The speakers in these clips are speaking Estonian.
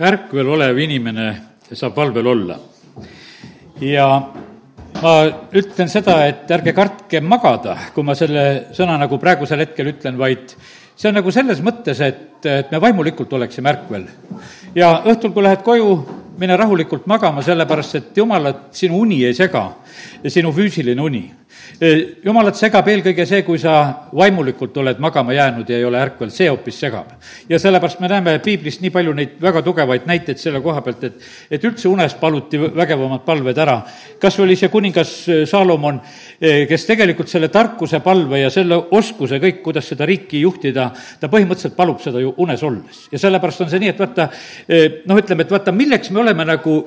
ärkvel olev inimene saab valvel olla. ja ma ütlen seda, et ärge kartke magada, kui ma selle sõna nagu praegusel hetkel ütlen, vaid see on nagu selles mõttes, et, et me vaimulikult oleksime ärkvel. ja õhtul, kui lähed koju, mine rahulikult magama, sellepärast et jumalat sinu uni ei sega, sinu füüsiline uni jumalat segab eelkõige see, kui sa vaimulikult oled magama jäänud ja ei ole ärkvel, see hoopis segab. ja sellepärast me näeme piiblist nii palju neid väga tugevaid näiteid selle koha pealt, et, et üldse unes paluti vägevamad palved ära. kas oli see kuningas Saalomon, kes tegelikult selle tarkuse palve ja selle oskuse kõik, kuidas seda riiki juhtida, ta põhimõtteliselt palub seda ju unes olles. ja sellepärast on see nii, et vaata, noh, ütleme, et vaata, milleks me oleme nagu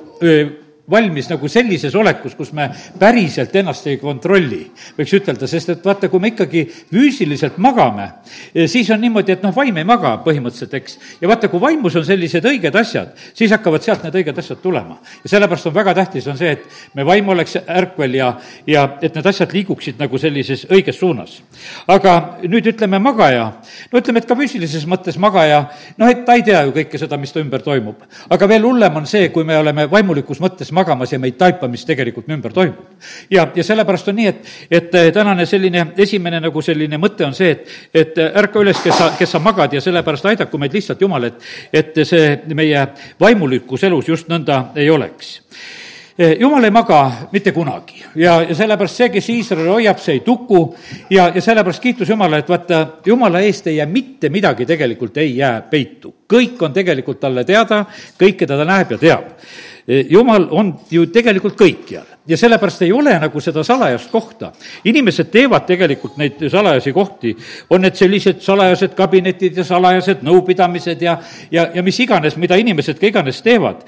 valmis nagu sellises olekus, kus me päriselt ennast ei kontrolli, võiks ütelda, sest et vaata, kui me ikkagi füüsiliselt magame, eh, siis on niimoodi, et noh, vaim ei maga põhimõtteliselt, eks. ja vaata, kui vaimus on sellised õiged asjad, siis hakkavad sealt need õiged asjad tulema. ja sellepärast on väga tähtis, on see, et me vaim oleks ärkvel ja, ja et need asjad liiguksid nagu sellises õiges suunas. aga nüüd ütleme magaja, no ütleme, et ka füüsilises mõttes magaja, noh, et ta ei tea ju kõike seda, mis ta ümber toimub. aga veel hullem on see, kui me oleme vaimulikus mõttes magamas ja me ei taipa, mis tegelikult ümber toimub. ja, ja sellepärast on nii, et, et eh, tänane selline esimene nagu selline mõte on see, et, et ärka üles, kes sa, kes sa magad ja sellepärast aidaku meid lihtsalt Jumal, et, et see meie vaimulikus elus just nõnda ei oleks eh, jumal ei maga mitte kunagi ja, ja sellepärast see, kes Iisraeli hoiab, see ei tuku ja, ja sellepärast kiitus Jumala, et vaata, Jumala eest ei jää mitte midagi tegelikult ei jää peitu. kõik on tegelikult talle teada, kõike ta näeb ja teab jumal on ju tegelikult kõikjal ja sellepärast ei ole nagu seda salajast kohta. inimesed teevad tegelikult neid salajasi kohti, on need sellised salajased kabinetid ja salajased nõupidamised ja, ja, ja mis iganes, mida inimesed ka iganes teevad.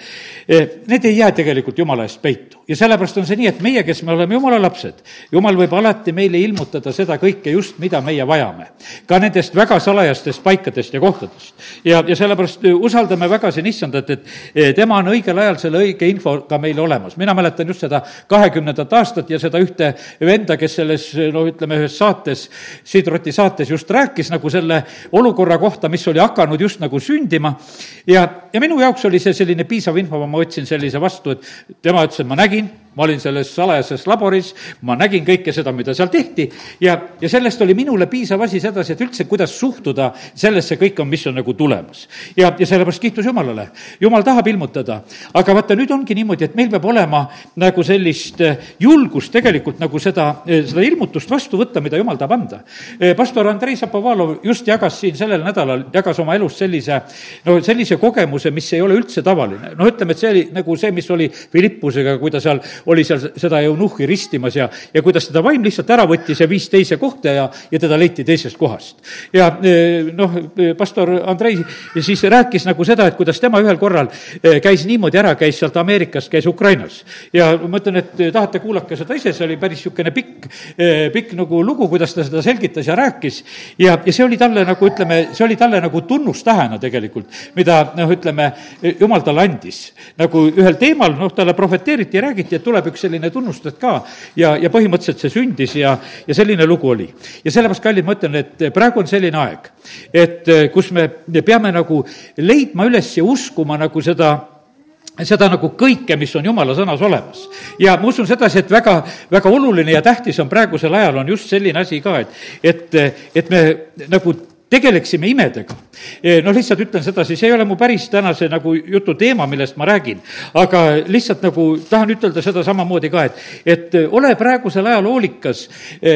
Need ei jää tegelikult jumala eest peitu ja sellepärast on see nii, et meie, kes me oleme jumala lapsed, jumal võib alati meile ilmutada seda kõike just, mida meie vajame. ka nendest väga salajastest paikadest ja kohtadest. ja, ja sellepärast usaldame väga siin issandat, et tema on õigel ajal selle õige info ka meile olemas. mina mäletan just seda kahekümnendat aastat ja seda ühte venda, kes selles, no ütleme, ühes saates, Siidroti saates just rääkis nagu selle olukorra kohta, mis oli hakanud just nagu sündima. ja, ja minu jaoks oli see selline piisav info, ma võtsin sellise vastu, et tema ütles, et ma nägin ma olin selles salajases laboris, ma nägin kõike seda, mida seal tehti ja, ja sellest oli minule piisav asi sedasi, et üldse, kuidas suhtuda sellesse kõik on, mis on nagu tulemas. ja, ja sellepärast kiitus Jumalale. Jumal tahab ilmutada, aga vaata, nüüd ongi niimoodi, et meil peab olema nagu sellist eh, julgust tegelikult nagu seda, eh, seda ilmutust vastu võtta, mida Jumal tahab anda. Eh, pastor Andrei Zapovalov just jagas siin sellel nädalal, jagas oma elust sellise, no sellise kogemuse, mis ei ole üldse tavaline. noh, ütleme, et see oli nagu see, mis oli Philippusega, kui ta seal oli seal seda eunuhhi ristimas ja, ja kuidas teda vaim lihtsalt ära võttis ja viis teise kohta ja, ja teda leiti teisest kohast. ja eh, noh, pastor Andrei siis rääkis nagu seda, et kuidas tema ühel korral eh, käis niimoodi ära, käis sealt Ameerikast, käis Ukrainas. ja ma ütlen, et tahate, kuulake seda ise, see oli päris niisugune pikk, pikk nagu lugu, kuidas ta seda selgitas ja rääkis. ja, ja see oli talle nagu ütleme, see oli talle nagu tunnustähena tegelikult, mida noh, ütleme, jumal talle andis. nagu ühel teemal, noh, talle profeteeriti ja räägiti, et tuleb üks selline tunnustus ka ja, ja põhimõtteliselt see sündis ja, ja selline lugu oli. ja sellepärast, kallid, ma ütlen, et praegu on selline aeg, et kus me peame nagu leidma üles ja uskuma nagu seda seda nagu kõike, mis on jumala sõnas olemas. ja ma usun sedasi, et väga, väga oluline ja tähtis on praegusel ajal on just selline asi ka, et, et, et me nagu tegeleksime imedega. noh, lihtsalt ütlen sedasi, see ei ole mu päris tänase nagu jutu teema, millest ma räägin, aga lihtsalt nagu tahan ütelda seda samamoodi ka, et, et ole praegusel ajal hoolikas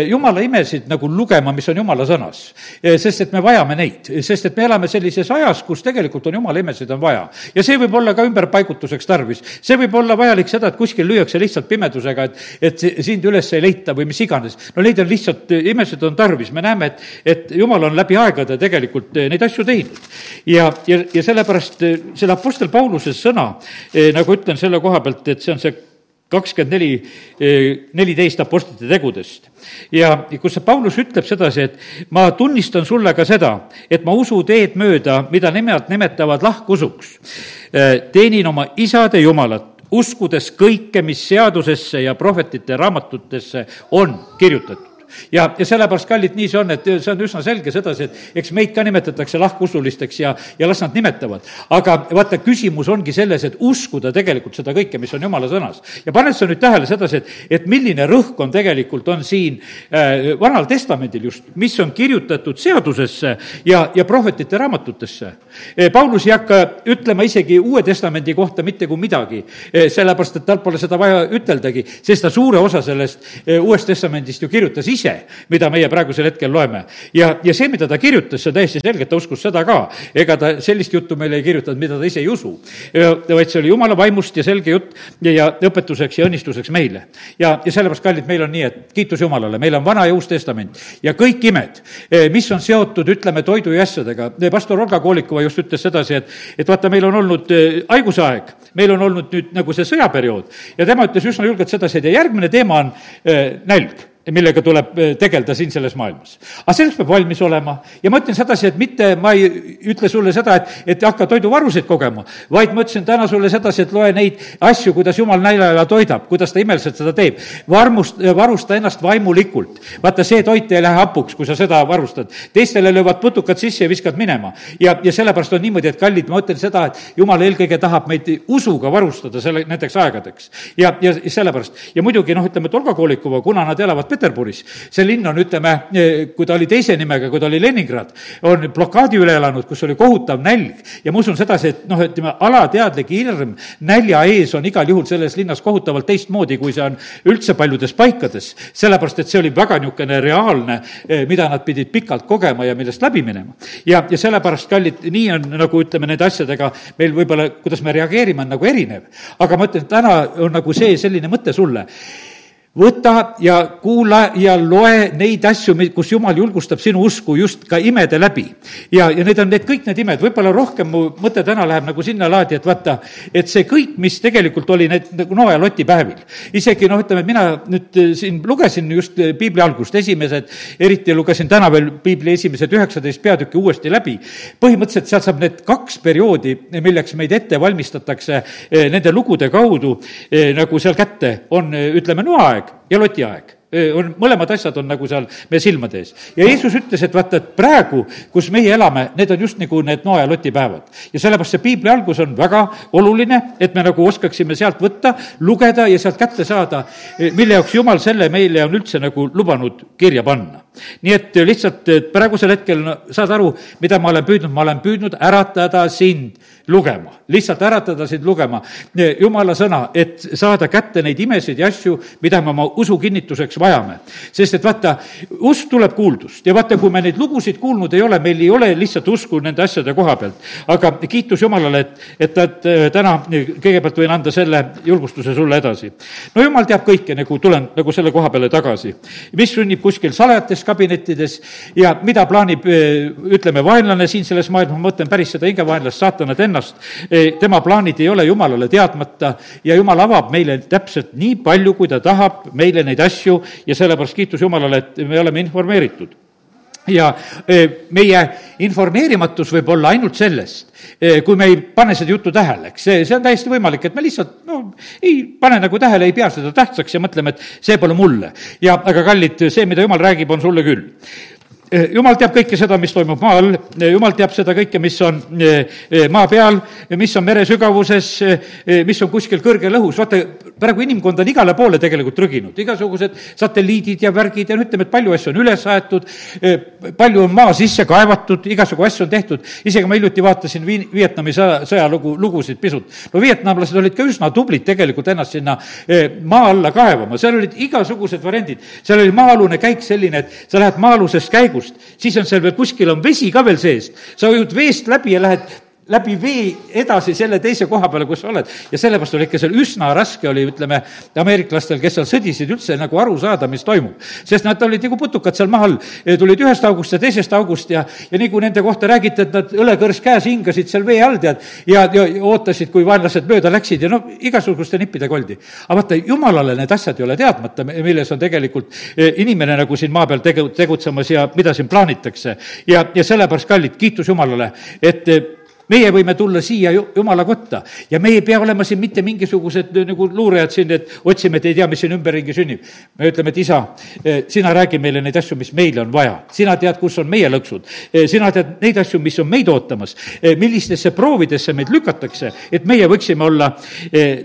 jumala imesid nagu lugema, mis on jumala sõnas. sest et me vajame neid, sest et me elame sellises ajas, kus tegelikult on jumala imesid on vaja. ja see võib olla ka ümberpaigutuseks tarvis. see võib olla vajalik seda, et kuskil lüüakse lihtsalt pimedusega, et, et sind üles ei leita või mis iganes. no neid on lihtsalt, imesid on tarvis, me näeme, et, et jumal on läbi aegade aegade tegelikult eh, neid asju teinud. ja, ja, ja sellepärast eh, selle Apostel Pauluse sõna, eh, nagu ütlen selle koha pealt, et see on see kakskümmend neli, neliteist Apostlite tegudest. ja kus see Paulus ütleb sedasi, et ma tunnistan sulle ka seda, et ma usu teed mööda, mida nemad nimetavad lahkusuks. teenin oma isade Jumalat, uskudes kõike, mis seadusesse ja prohvetite raamatutesse on kirjutatud ja, ja sellepärast, kallid, nii see on, et see on üsna selge sedasi, et eks meid ka nimetatakse lahkusulisteks ja, ja las nad nimetavad. aga vaata, küsimus ongi selles, et uskuda tegelikult seda kõike, mis on jumala sõnas. ja paned sa nüüd tähele sedasi, et, et milline rõhk on tegelikult, on siin äh, Vanal Testamendil just, mis on kirjutatud seadusesse ja, ja prohvetite raamatutesse. Eh, Paulus ei hakka ütlema isegi Uue Testamendi kohta mitte kui midagi, eh, sellepärast et tal pole seda vaja üteldagi, sest ta suure osa sellest eh, Uuest Testamendist ju kirjutas ise, mida meie praegusel hetkel loeme. ja, ja see, mida ta kirjutas, see on täiesti selge, ta uskus seda ka. ega ta sellist juttu meile ei kirjutanud, mida ta ise ei usu. vaid see oli jumala vaimust ja selge jutt ja, ja õpetuseks ja õnnistuseks meile. ja, ja sellepärast, kallid, meil on nii, et kiitus Jumalale, meil on Vana ja Uus Testament ja kõik imed, mis on seotud, ütleme, toidu ja asjadega. pastor Olga Koolikova just ütles sedasi, et, et vaata, meil on olnud haigusaeg, meil on olnud nüüd nagu see sõjaperiood ja tema ütles üsna julgelt sedasi, et ja järgmine teema on nälg millega tuleb eh, tegeleda siin selles maailmas. aga selleks peab valmis olema ja ma ütlen sedasi, et mitte ma ei ütle sulle seda, et, et hakka toiduvarusid kogema, vaid ma ütlesin täna sulle sedasi, et loe neid asju, kuidas jumal nälja ja toidab, kuidas ta imeliselt seda teeb. varmust, varusta ennast vaimulikult. vaata, see toit ei lähe hapuks, kui sa seda varustad. teistele löövad putukad sisse ja viskad minema. ja, ja sellepärast on niimoodi, et kallid, ma ütlen seda, et jumal eelkõige tahab meid usuga varustada selle, nendeks aegadeks. ja, ja sellepärast ja muidugi noh, ütleme, et Olga Koolikova, kuna nad elavad Peterburis. see linn on, ütleme, kui ta oli teise nimega, kui ta oli Leningrad, on blokaadi üle elanud, kus oli kohutav nälg. ja ma usun sedasi, et noh, ütleme, alateadlik hirm nälja ees on igal juhul selles linnas kohutavalt teistmoodi, kui see on üldse paljudes paikades. sellepärast, et see oli väga niisugune reaalne, eh, mida nad pidid pikalt kogema ja millest läbi minema. ja, ja sellepärast, kallid, nii on nagu ütleme, nende asjadega meil võib-olla, kuidas me reageerime, on nagu erinev. aga ma ütlen, täna on nagu see selline mõte sulle võta ja kuula ja loe neid asju, kus Jumal julgustab sinu usku just ka imede läbi. ja, ja need on need kõik need imed, võib-olla rohkem mu mõte täna läheb nagu sinna laadi, et vaata, et see kõik, mis tegelikult oli need nagu Noa ja Loti päevil. isegi noh, ütleme, mina nüüd eh, siin lugesin just eh, piibli algust, esimesed, eriti lugesin täna veel piibli esimesed üheksateist peatükki uuesti läbi. põhimõtteliselt sealt saab need kaks perioodi, milleks meid ette valmistatakse eh, nende lugude kaudu nagu seal kätte, on ütleme, Noa aeg aeg ja Loti aeg on, mõlemad asjad on nagu seal meie silmade ees. ja Jeesus ütles, et vaata, et praegu, kus meie elame, need on just nagu need Noa ja Loti päevad. ja sellepärast see piibli algus on väga oluline, et me nagu oskaksime sealt võtta, lugeda ja sealt kätte saada, mille jaoks Jumal selle meile on üldse nagu lubanud kirja panna. nii et lihtsalt praegusel hetkel no, saad aru, mida ma olen püüdnud, ma olen püüdnud äratada sind lugema, lihtsalt äratada sind lugema jumala sõna, et saada kätte neid imesid ja asju, mida me oma usu kinnituseks vajame. sest et vaata, usk tuleb kuuldust ja vaata, kui me neid lugusid kuulnud ei ole, meil ei ole lihtsalt usku nende asjade koha pealt. aga kiitus Jumalale, et, et, et äh, täna kõigepealt võin anda selle julgustuse sulle edasi. no jumal teab kõike, nagu tulen nagu selle koha peale tagasi. mis sünnib kuskil salajates kabinettides ja mida plaanib, äh, ütleme, vaenlane siin selles maailmas, ma mõtlen päris seda hingevaenlast, saatanat ennast, ennast. tema plaanid ei ole Jumalale teadmata ja Jumal avab meile täpselt nii palju, kui ta tahab meile neid asju ja sellepärast kiitus Jumalale, et me oleme informeeritud ja meie informeerimatus võib olla ainult sellest, kui me ei pane seda juttu tähele, eks see, see on täiesti võimalik, et me lihtsalt no ei pane nagu tähele, ei pea seda tähtsaks ja mõtleme, et see pole mulle. ja aga kallid, see, mida jumal räägib, on sulle küll jumal teab kõike seda, mis toimub maa all, eh, jumal teab seda kõike, mis on eh, maa peal, mis on mere sügavuses, mis on kuskil kõrgel õhus, vaata, praegu inimkond on igale poole tegelikult trüginud, igasugused satelliidid ja värgid ja no ütleme, et palju asju on üles aetud, palju on maa sisse kaevatud, igasugu asju on tehtud, isegi ma hiljuti vaatasin Viin-, Vietnami sõja, sõjalugu, lugusid pisut. no vietnamlased olid ka üsna tublid tegelikult ennast sinna maa alla kaevama, seal olid igasugused variandid, seal oli maa-alune käik selline, et sa lähed maa-alusest käigust, valgust, siis on seal veel kuskil on vesi ka veel sees. sa ujud veest läbi ja lähed läbi vee edasi selle teise koha peale, kus sa oled. ja sellepärast oli ikka seal üsna raske oli, ütleme, ameeriklastel, kes seal sõdisid, üldse nagu aru saada, mis toimub. sest nad olid nagu putukad seal maa all, tulid ühest august ja teisest august ja, ja nii kui nende kohta räägiti, et nad õlekõrs käes hingasid seal vee all, tead, ja, ja ootasid, kui vaenlased mööda läksid ja no igasuguste nippidega oldi. aga vaata, jumalale need asjad ei ole teadmata, milles on tegelikult eh, inimene nagu siin maa peal tegu-, tegutsemas ja mida siin plaanitakse. ja, ja sellepärast, kallid, kiitus Jumalale, et eh, meie võime tulla siia jumala kotta ja me ei pea olema siin mitte mingisugused nagu luurajad siin, et otsime, et ei tea, mis siin ümberringi sünnib. me ütleme, et isa, eh, sina räägi meile neid asju, mis meile on vaja, sina tead, kus on meie lõksud, eh, sina tead neid asju, mis on meid ootamas, millistesse proovidesse meid lükatakse, et meie võiksime olla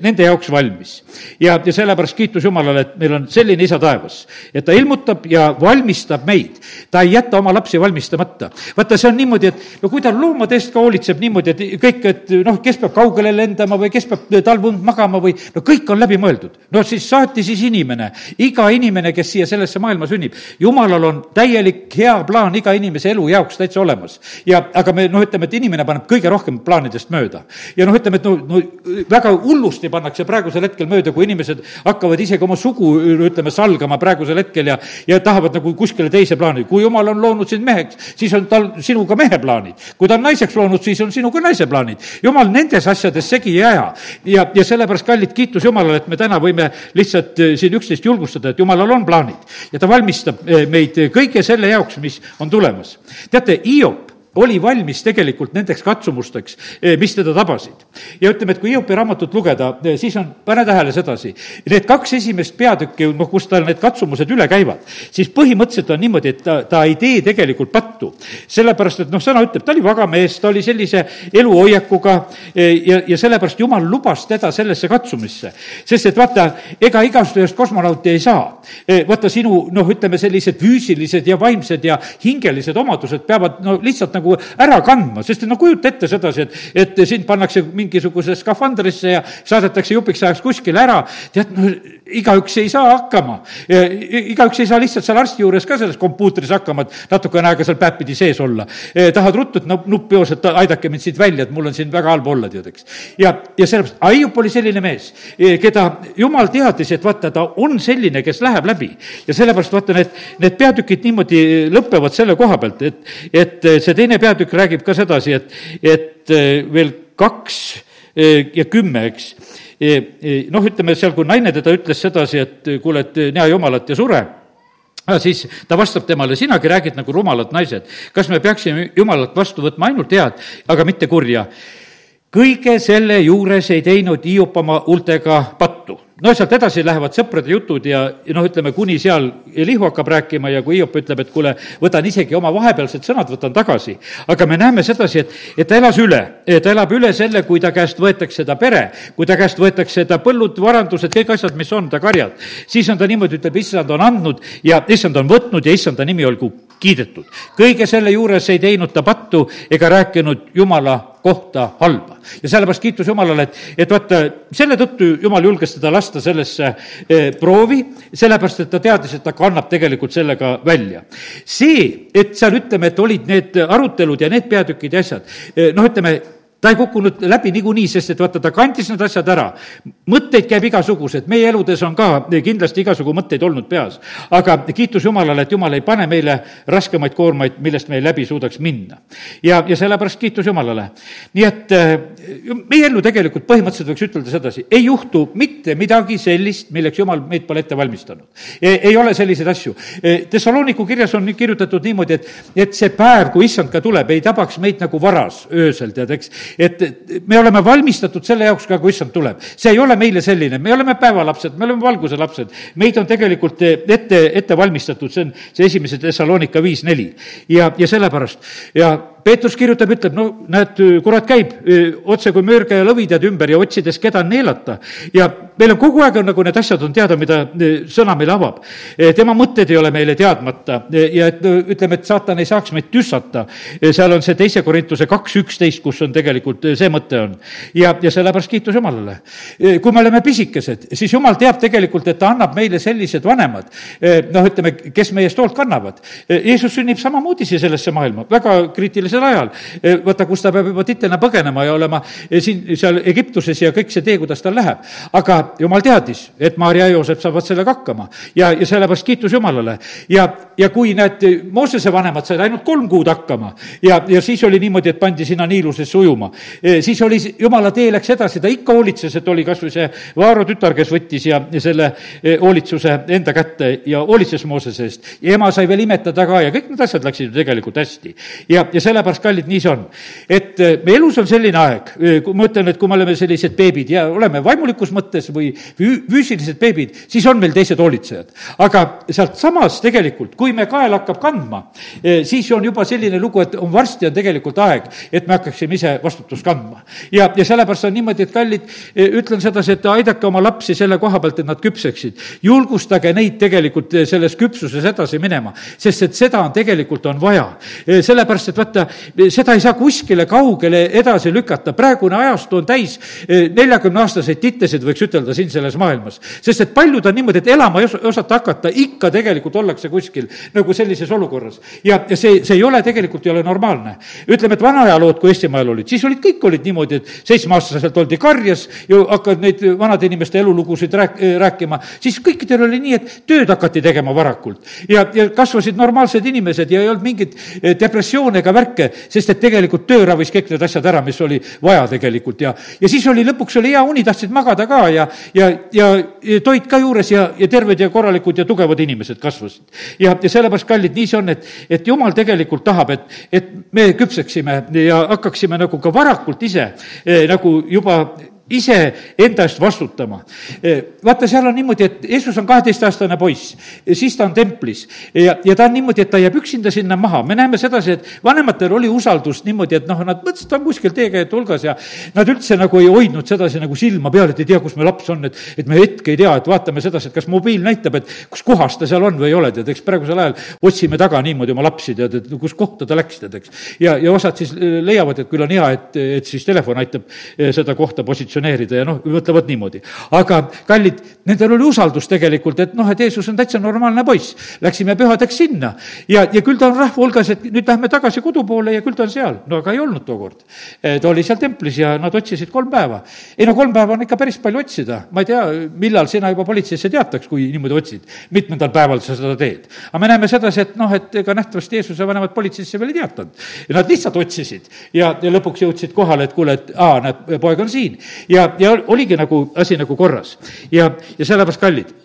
nende jaoks valmis. ja, ja sellepärast kiitus Jumalale, et meil on selline isa taevas, et ta ilmutab ja valmistab meid. ta ei jäta oma lapsi valmistamata. vaata, see on niimoodi, et no kui ta loomade eest ka hoolitseb nii, niimoodi, et kõik, et noh, kes peab kaugele lendama või kes peab talvund magama või no kõik on läbi mõeldud. no siis saati siis inimene, iga inimene, kes siia sellesse maailma sünnib. jumalal on täielik hea plaan iga inimese elu jaoks täitsa olemas. ja aga me noh, ütleme, et inimene paneb kõige rohkem plaanidest mööda. ja noh, ütleme, et no, no väga hullusti pannakse praegusel hetkel mööda, kui inimesed hakkavad isegi oma sugu, ütleme, salgama praegusel hetkel ja, ja tahavad nagu kuskile teise plaani. kui jumal on loonud sind meheks, siis on tal sinuga mehe plaanid. kui ta on naiseks loonud, siis on sinuga naise plaanid. jumal nendes asjades segi ei aja. ja, ja sellepärast, kallid, kiitus Jumalale, et me täna võime lihtsalt eh, siin üksteist julgustada, et Jumalal on plaanid ja ta valmistab eh, meid kõige selle jaoks, mis on tulemas. teate, Hiop oli valmis tegelikult nendeks katsumusteks, eh, mis teda tabasid. ja ütleme, et kui Hiopi raamatut lugeda, eh, siis on, pane tähele sedasi, need kaks esimest peatükki, noh, kus tal need katsumused üle käivad, siis põhimõtteliselt on niimoodi, et ta, ta ei tee tegelikult pattu. sellepärast, et noh, sõna ütleb, ta oli vaga mees, ta oli sellise eluhoiakuga eh, ja, ja sellepärast Jumal lubas teda sellesse katsumisse. sest et vaata, ega igast ühest kosmonauti ei saa. vaata, sinu noh, ütleme sellised füüsilised ja vaimsed ja hingelised omadused peavad no lihtsalt nagu ära kandma, sest no kujuta ette sedasi, et, et sind pannakse mingisugusesse skafandrisse ja saadetakse jupiks ajaks kuskile ära, tead, no igaüks ei saa hakkama. igaüks ei saa lihtsalt seal arsti juures ka selles kompuutris hakkama, et natukene aega seal päeppidi sees olla. tahad ruttu, et no nupp joos, et aidake mind siit välja, et mul on siin väga halb olla, tead, eks. ja, ja sellepärast, Aiup oli selline mees, keda jumal teadis, et vaata, ta on selline, kes läheb läbi. ja sellepärast vaata, need, need peatükid niimoodi lõpevad selle koha pealt, et, et see teine peatükk räägib ka sedasi, et, et veel kaks ja kümme, eks noh, ütleme seal, kui naine teda ütles sedasi, et kuule, et näe jumalat ja sure siis ta vastab temale, sinagi räägid nagu rumalad naised. kas me peaksime Jumalat vastu võtma ainult head, aga mitte kurja? kõige selle juures ei teinud Hiop oma huultega pattu no sealt edasi lähevad sõprade jutud ja, ja noh, ütleme kuni seal Elihu hakkab rääkima ja kui Hiop ütleb, et kuule, võtan isegi oma vahepealsed sõnad, võtan tagasi. aga me näeme sedasi, et, et ta elas üle, ta elab üle selle, kui ta käest võetakse ta pere, kui ta käest võetakse ta põllud, varandused, kõik asjad, mis on, ta karjad. siis on ta niimoodi, ütleb, issand on andnud ja issand on võtnud ja issanda nimi olgu kiidetud. kõige selle juures ei teinud ta pattu ega rääkinud Jumala kohta halba. ja sellepärast kiitus Jumalale, et, et vaata, selle tõttu Jumal julges teda lasta sellesse eh, proovi, sellepärast et ta teadis, et ta kannab tegelikult sellega välja. see, et seal ütleme, et olid need arutelud ja need peatükid ja asjad, eh, noh, ütleme, ta ei kukkunud läbi niikuinii, sest et vaata, ta kandis need asjad ära. mõtteid käib igasuguseid, meie eludes on ka kindlasti igasugu mõtteid olnud peas. aga kiitus Jumalale, et Jumal ei pane meile raskemaid koormaid, millest me ei läbi suudaks minna. ja, ja sellepärast kiitus Jumalale. nii et äh, meie ellu tegelikult põhimõtteliselt võiks ütelda sedasi, ei juhtu mitte midagi sellist, milleks Jumal meid pole ette valmistanud. ei ole selliseid asju. E, Thessaloniku kirjas on kirjutatud niimoodi, et, et see päev, kui issand ka tuleb, ei tabaks meid nagu varas öösel, tead, eks et me oleme valmistatud selle jaoks ka, kui issand tuleb. see ei ole meile selline, me oleme päevalapsed, me oleme valguse lapsed. meid on tegelikult ette, ette valmistatud, see on see esimese Thessalonika viis neli. ja, ja sellepärast ja Peetrus kirjutab, ütleb, no näed, kurat käib otse kui mürge ja lõvidad ümber ja otsides, keda neelata. ja meil on kogu aeg on nagu need asjad on teada, mida sõna meile avab. tema mõtted ei ole meile teadmata ja et ütleme, et saatan ei saaks meid tüssata. seal on see teise Korintuse kaks üksteist, kus on tegelikult see mõte on. ja, ja sellepärast kiitus Jumalale. kui me oleme pisikesed, siis Jumal teab tegelikult, et ta annab meile sellised vanemad, noh, ütleme, kes meie eest hoolt kannavad. Jeesus sünnib samamoodi siia sellesse maailma, väga kriitilisel sellisel ajal. Eh, vaata, kus ta peab juba titena põgenema ja olema eh, siin, seal Egiptuses ja kõik see tee, kuidas tal läheb. aga jumal teadis, et Maarja ja Joosep saavad sellega hakkama ja, ja sellepärast kiitus Jumalale. ja, ja kui need Moosese vanemad said ainult kolm kuud hakkama ja, ja siis oli niimoodi, et pandi sinna Niilusesse ujuma, eh, siis oli, Jumala tee läks edasi, ta ikka hoolitses, et oli kas või see Vaaro tütar, kes võttis ja, ja selle hoolitsuse enda kätte ja hoolitses Moosese eest. ja ema sai veel imetada ka ja kõik need asjad läksid ju tegelikult hästi. ja, ja selle sellepärast, kallid, nii see on. et meie elus on selline aeg, kui ma ütlen, et kui me oleme sellised beebid ja oleme vaimulikus mõttes või füüsilised beebid, siis on meil teised hoolitsejad. aga sealtsamas tegelikult, kui me kael hakkab kandma, siis on juba selline lugu, et on varsti on tegelikult aeg, et me hakkaksime ise vastutust kandma. ja, ja sellepärast on niimoodi, et kallid, ütlen sedasi, et aidake oma lapsi selle koha pealt, et nad küpseksid. julgustage neid tegelikult selles küpsuses edasi minema, sest et seda on tegelikult, on vaja. sellepärast, et vaata, seda ei saa kuskile kaugele edasi lükata, praegune ajastu on täis neljakümneaastaseid tittesid, võiks ütelda, siin selles maailmas. sest et paljud on niimoodi, et elama ei osata hakata, ikka tegelikult ollakse kuskil nagu sellises olukorras. ja, ja see, see ei ole tegelikult, ei ole normaalne. ütleme, et vana ajalood, kui Eestimaal olid, siis olid, kõik olid niimoodi, et seitsmeaastaselt oldi karjas ja hakkad neid vanade inimeste elulugusid rääk-, rääkima, siis kõikidel oli nii, et tööd hakati tegema varakult. ja, ja kasvasid normaalsed inimesed ja ei olnud mingit eh, depressioone ega värke, sest et tegelikult töö ravis kõik need asjad ära, mis oli vaja tegelikult ja, ja siis oli lõpuks oli hea uni, tahtsid magada ka ja, ja, ja toit ka juures ja, ja terved ja korralikud ja tugevad inimesed kasvasid. ja, ja sellepärast, kallid, nii see on, et, et jumal tegelikult tahab, et, et me küpseksime ja hakkaksime nagu ka varakult ise eh, nagu juba ise enda eest vastutama. vaata, seal on niimoodi, et Jeesus on kaheteistaastane poiss, siis ta on templis ja, ja ta on niimoodi, et ta jääb üksinda sinna maha. me näeme sedasi, et vanematel oli usaldust niimoodi, et noh, nad mõtlesid, ta on kuskil teekäijate hulgas ja nad üldse nagu ei hoidnud sedasi nagu silma peal, et ei tea, kus me laps on, et, et me hetke ei tea, et vaatame sedasi, et kas mobiil näitab, et kus kohas ta seal on või ei ole, tead, eks praegusel ajal otsime taga niimoodi oma lapsi, tead, et kus kohta ta läks, tead, eks. ja, ja osad siis leiavad, et küll on hea, et, et siis telefon aitab seda kohta positsioneerida positsioneerida ja noh, mõtlevad niimoodi. aga kallid, nendel oli usaldus tegelikult, et noh, et Jeesus on täitsa normaalne poiss. Läksime pühadeks sinna ja, ja küll ta on rahva hulgas, et nüüd lähme tagasi kodu poole ja küll ta on seal. no aga ei olnud tookord. ta oli seal templis ja nad otsisid kolm päeva. ei no kolm päeva on ikka päris palju otsida. ma ei tea, millal sina juba politseisse teataks, kui niimoodi otsid. mitmendal päeval sa seda teed. aga me näeme sedasi, et noh, et ega nähtavasti Jeesuse vanemad politseisse veel ei teatanud. Nad lihtsalt otsisid ja, ja lõpuks jõudsid kohale, et kuule, et aa, näed, poeg on siin ja, ja oligi nagu asi nagu korras. ja, ja sellepärast, kallid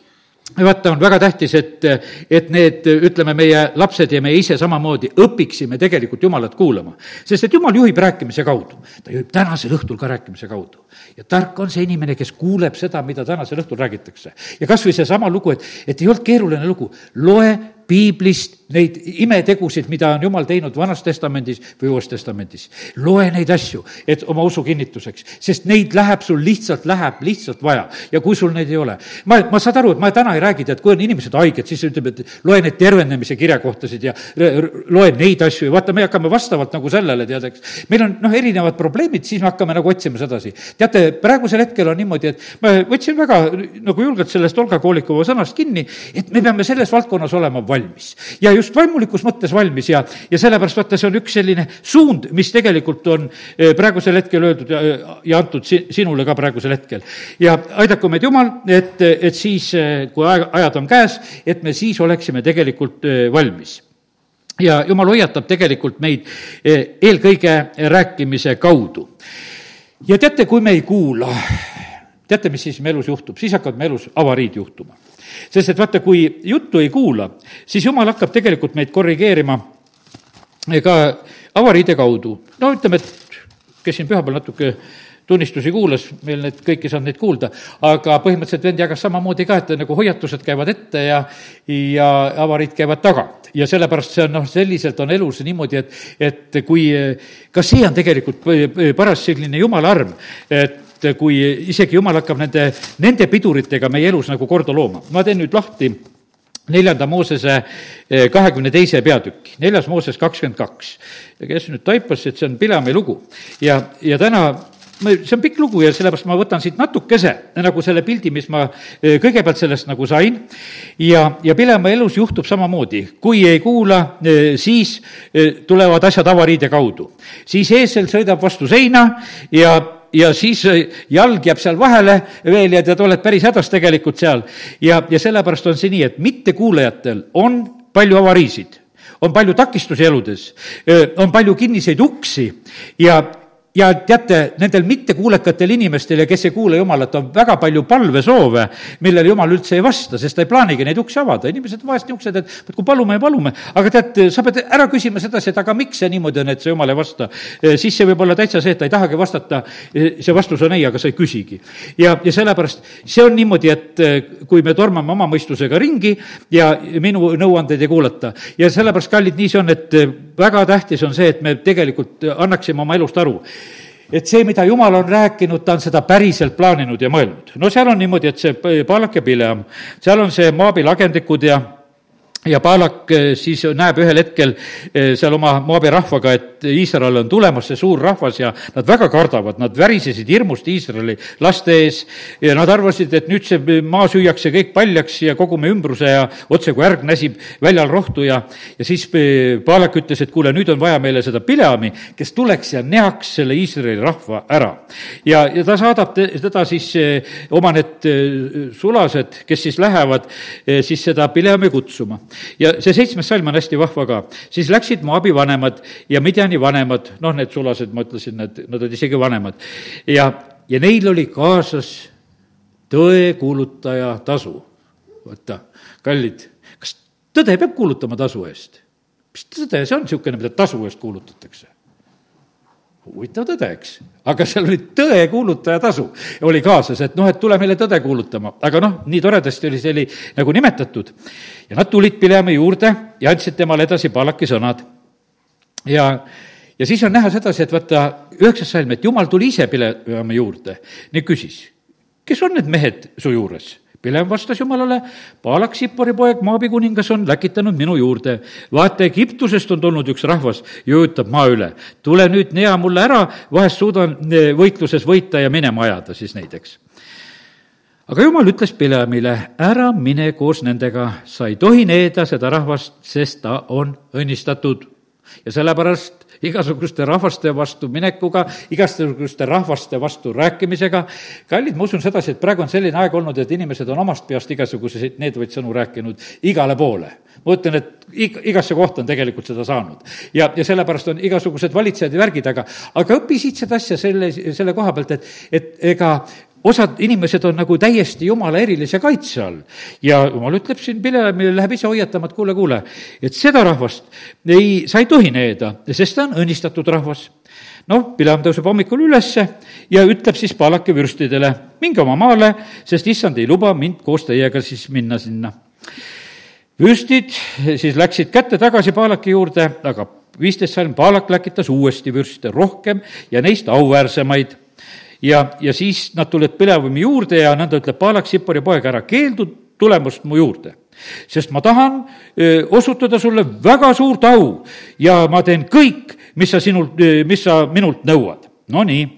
vaata, on väga tähtis, et, et need, ütleme, meie lapsed ja meie ise samamoodi õpiksime tegelikult Jumalat kuulama. sest et Jumal juhib rääkimise kaudu. ta juhib tänasel õhtul ka rääkimise kaudu. ja tark on see inimene, kes kuuleb seda, mida tänasel õhtul räägitakse. ja kas või seesama lugu, et, et ei olnud keeruline lugu, loe piiblist neid imetegusid, mida on Jumal teinud Vanas Testamendis või Uues Testamendis. loe neid asju, et oma usu kinnituseks, sest neid läheb sul lihtsalt, läheb lihtsalt vaja. ja kui sul neid ei ole, ma, ma saan aru, et ma täna ei räägi, tead, kui on inimesed haiged, siis ütleb, et loe neid tervenemise kirjakohtasid ja loe neid asju ja vaata, me hakkame vastavalt nagu sellele, tead, eks. meil on noh, erinevad probleemid, siis me hakkame nagu otsima sedasi. teate, praegusel hetkel on niimoodi, et ma võtsin väga nagu julgelt sellest Olga Koolikova sõnast kinni, et me peame selles valdkonnas olema valmis. ja just vaimulikus mõttes valmis ja, ja sellepärast vaata, see on üks selline suund, mis tegelikult on eh, praegusel hetkel öeldud ja, ja antud si-, sinule ka praegusel hetkel. ja aidaku meid Jumal, et, et siis, eh, kui aeg, ajad on käes, et me siis oleksime tegelikult eh, valmis ja jumal hoiatab tegelikult meid eelkõige rääkimise kaudu. ja teate, kui me ei kuula, teate, mis siis meie elus juhtub, siis hakkavad meie elus avariid juhtuma sest et vaata, kui juttu ei kuula, siis jumal hakkab tegelikult meid korrigeerima ka avariide kaudu. no ütleme, et kes siin pühapäeval natuke tunnistusi kuulas, meil need kõik ei saanud neid kuulda, aga põhimõtteliselt vend jagas samamoodi ka, et nagu hoiatused käivad ette ja, ja avariid käivad taga. ja sellepärast see on noh, selliselt on elus niimoodi, et, et kui, ka see on tegelikult paras selline jumala arm, et et kui isegi jumal hakkab nende, nende piduritega meie elus nagu korda looma. ma teen nüüd lahti neljanda Moosese eh, kahekümne teise peatüki, neljas Mooses kakskümmend kaks. ja kes nüüd taipas, et see on Pilami lugu ja, ja täna see on pikk lugu ja sellepärast ma võtan siit natukese nagu selle pildi, mis ma eh, kõigepealt sellest nagu sain. ja, ja Pilemaa elus juhtub samamoodi, kui ei kuula, eh, siis tulevad asjad avariide kaudu. siis eesel sõidab vastu seina ja ja siis äh, jalg jääb seal vahele veel ja tead, oled päris hädas tegelikult seal. ja, ja sellepärast on see nii, et mittekuulajatel on palju avariisid, on palju takistusi eludes, on palju kinniseid uksi ja ja teate, nendel mittekuulekatel inimestel ja kes ei kuule Jumalat, on väga palju palvesoove, millele Jumal üldse ei vasta, sest ta ei plaanigi neid uksi avada. inimesed vahest niisugused, et kui palume ja palume, aga tead, sa pead ära küsima sedasi, et aga miks see niimoodi on, et see Jumal ei vasta. siis see võib olla täitsa see, et ta ei tahagi vastata, see vastus on ei, aga sa ei küsigi. ja, ja sellepärast see on niimoodi, et kui me tormame oma mõistusega ringi ja minu nõuandeid ei kuulata ja sellepärast, kallid, nii see on, et väga tähtis on see, et me tegelikult annaksime oma elust aru et see, mida Jumal on rääkinud, ta on seda päriselt plaaninud ja mõelnud. no seal on niimoodi, et see Palak ja Pileam, seal on see Moabi lagendikud ja ja Palak eh, siis näeb ühel hetkel eh, seal oma Moabi rahvaga, et Iisrael on tulemas, see suur rahvas, ja nad väga kardavad, nad värisesid hirmust Iisraeli laste ees ja nad arvasid, et nüüd see maa süüakse kõik paljaks ja kogume ümbruse ja otse kui ärg näsib väljal rohtu ja, ja siis Palak ütles, et kuule, nüüd on vaja meile seda Pileami, kes tuleks ja neaks selle Iisraeli rahva ära. ja, ja ta saadab teda siis eh, oma need sulased, kes siis lähevad siis seda Pileami kutsuma ja see seitsmes salm on hästi vahva ka. siis läksid Moabi vanemad ja Midjani vanemad, noh, need sulased, ma ütlesin, need, nad olid isegi vanemad. ja, ja neil oli kaasas tõekuulutaja tasu. vaata, kallid, kas tõde peab kuulutama tasu eest? mis tõde see on niisugune, mida tasu eest kuulutatakse? Huvitav tõde, eks. aga seal oli tõekuulutaja tasu, oli kaasas, et noh, et tule meile tõde kuulutama. aga noh, nii toredasti oli see oli nagu nimetatud. ja nad tulid Pileami juurde ja andsid temale edasi Palaki sõnad. ja, ja siis on näha sedasi, et vaata, üheksas salm, et jumal tuli ise Pileami juurde, nii küsis, kes on need mehed su juures Pilem vastas Jumalale, Paalak, Sippori poeg, Maabi kuningas on läkitanud minu juurde. vaata, Egiptusest on tulnud üks rahvas ja ujutab maa üle. tule nüüd, nea mulle ära, vahest suudan eh, võitluses võita ja minema ajada siis neid, eks aga jumal ütles Pilemile, ära mine koos nendega, sa ei tohi needa seda rahvast, sest ta on õnnistatud. ja sellepärast igasuguste rahvaste vastu minekuga, igasuguste rahvaste vastu rääkimisega. kallid, ma usun sedasi, et praegu on selline aeg olnud, et inimesed on omast peast igasuguseid needvaid sõnu rääkinud igale poole. ma ütlen, et ig-, igasse kohta on tegelikult seda saanud. ja, ja sellepärast on igasugused valitsejad ja värgid, aga, aga õpi siit seda asja selle, selle koha pealt, et, et ega osad inimesed on nagu täiesti jumala erilise kaitse all. ja jumal ütleb siin Pilemile, läheb ise hoiatama, et kuule, kuule, et seda rahvast ei, sa ei tohi needa, sest ta on õnnistatud rahvas noh, Pilem tõuseb hommikul ülesse ja ütleb siis Palaki vürstidele, minge oma maale, sest issand ei luba mind koos teiega siis minna sinna. vürstid siis läksid kätte tagasi Palaki juurde, aga viisteist salm Palak läkitas uuesti vürste rohkem ja neist auväärsemaid ja, ja siis nad tulevad Pilevami juurde ja nõnda ütleb Paalak, Sipori poeg, ära keeldu tulemast mu juurde. sest ma tahan osutada sulle väga suurt au ja ma teen kõik, mis sa sinult, mis sa minult nõuad. Nonii,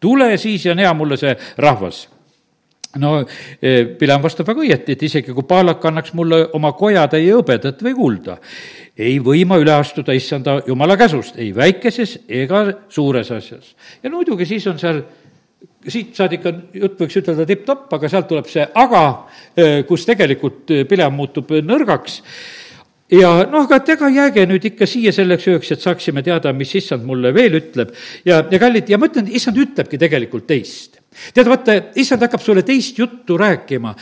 tule siis ja nea mulle see rahvas no Pilam vastab väga õieti, et isegi kui Paalak annaks mulle oma kojatäie hõbedat või kulda, ei või ma üle astuda issanda jumala käsust, ei väikeses ega suures asjas. ja muidugi siis on seal siit saadik on, jutt võiks ütelda tipp-topp, aga sealt tuleb see aga, kus tegelikult Pilem muutub nõrgaks. Ja noh, aga et ega jääge nüüd ikka siia selleks ööks, et saaksime teada, mis issand mulle veel ütleb. Ja, ja kallid, ja ma ütlen, issand ütlebki tegelikult teist. Tead, vaata, issand hakkab sulle teist juttu rääkima.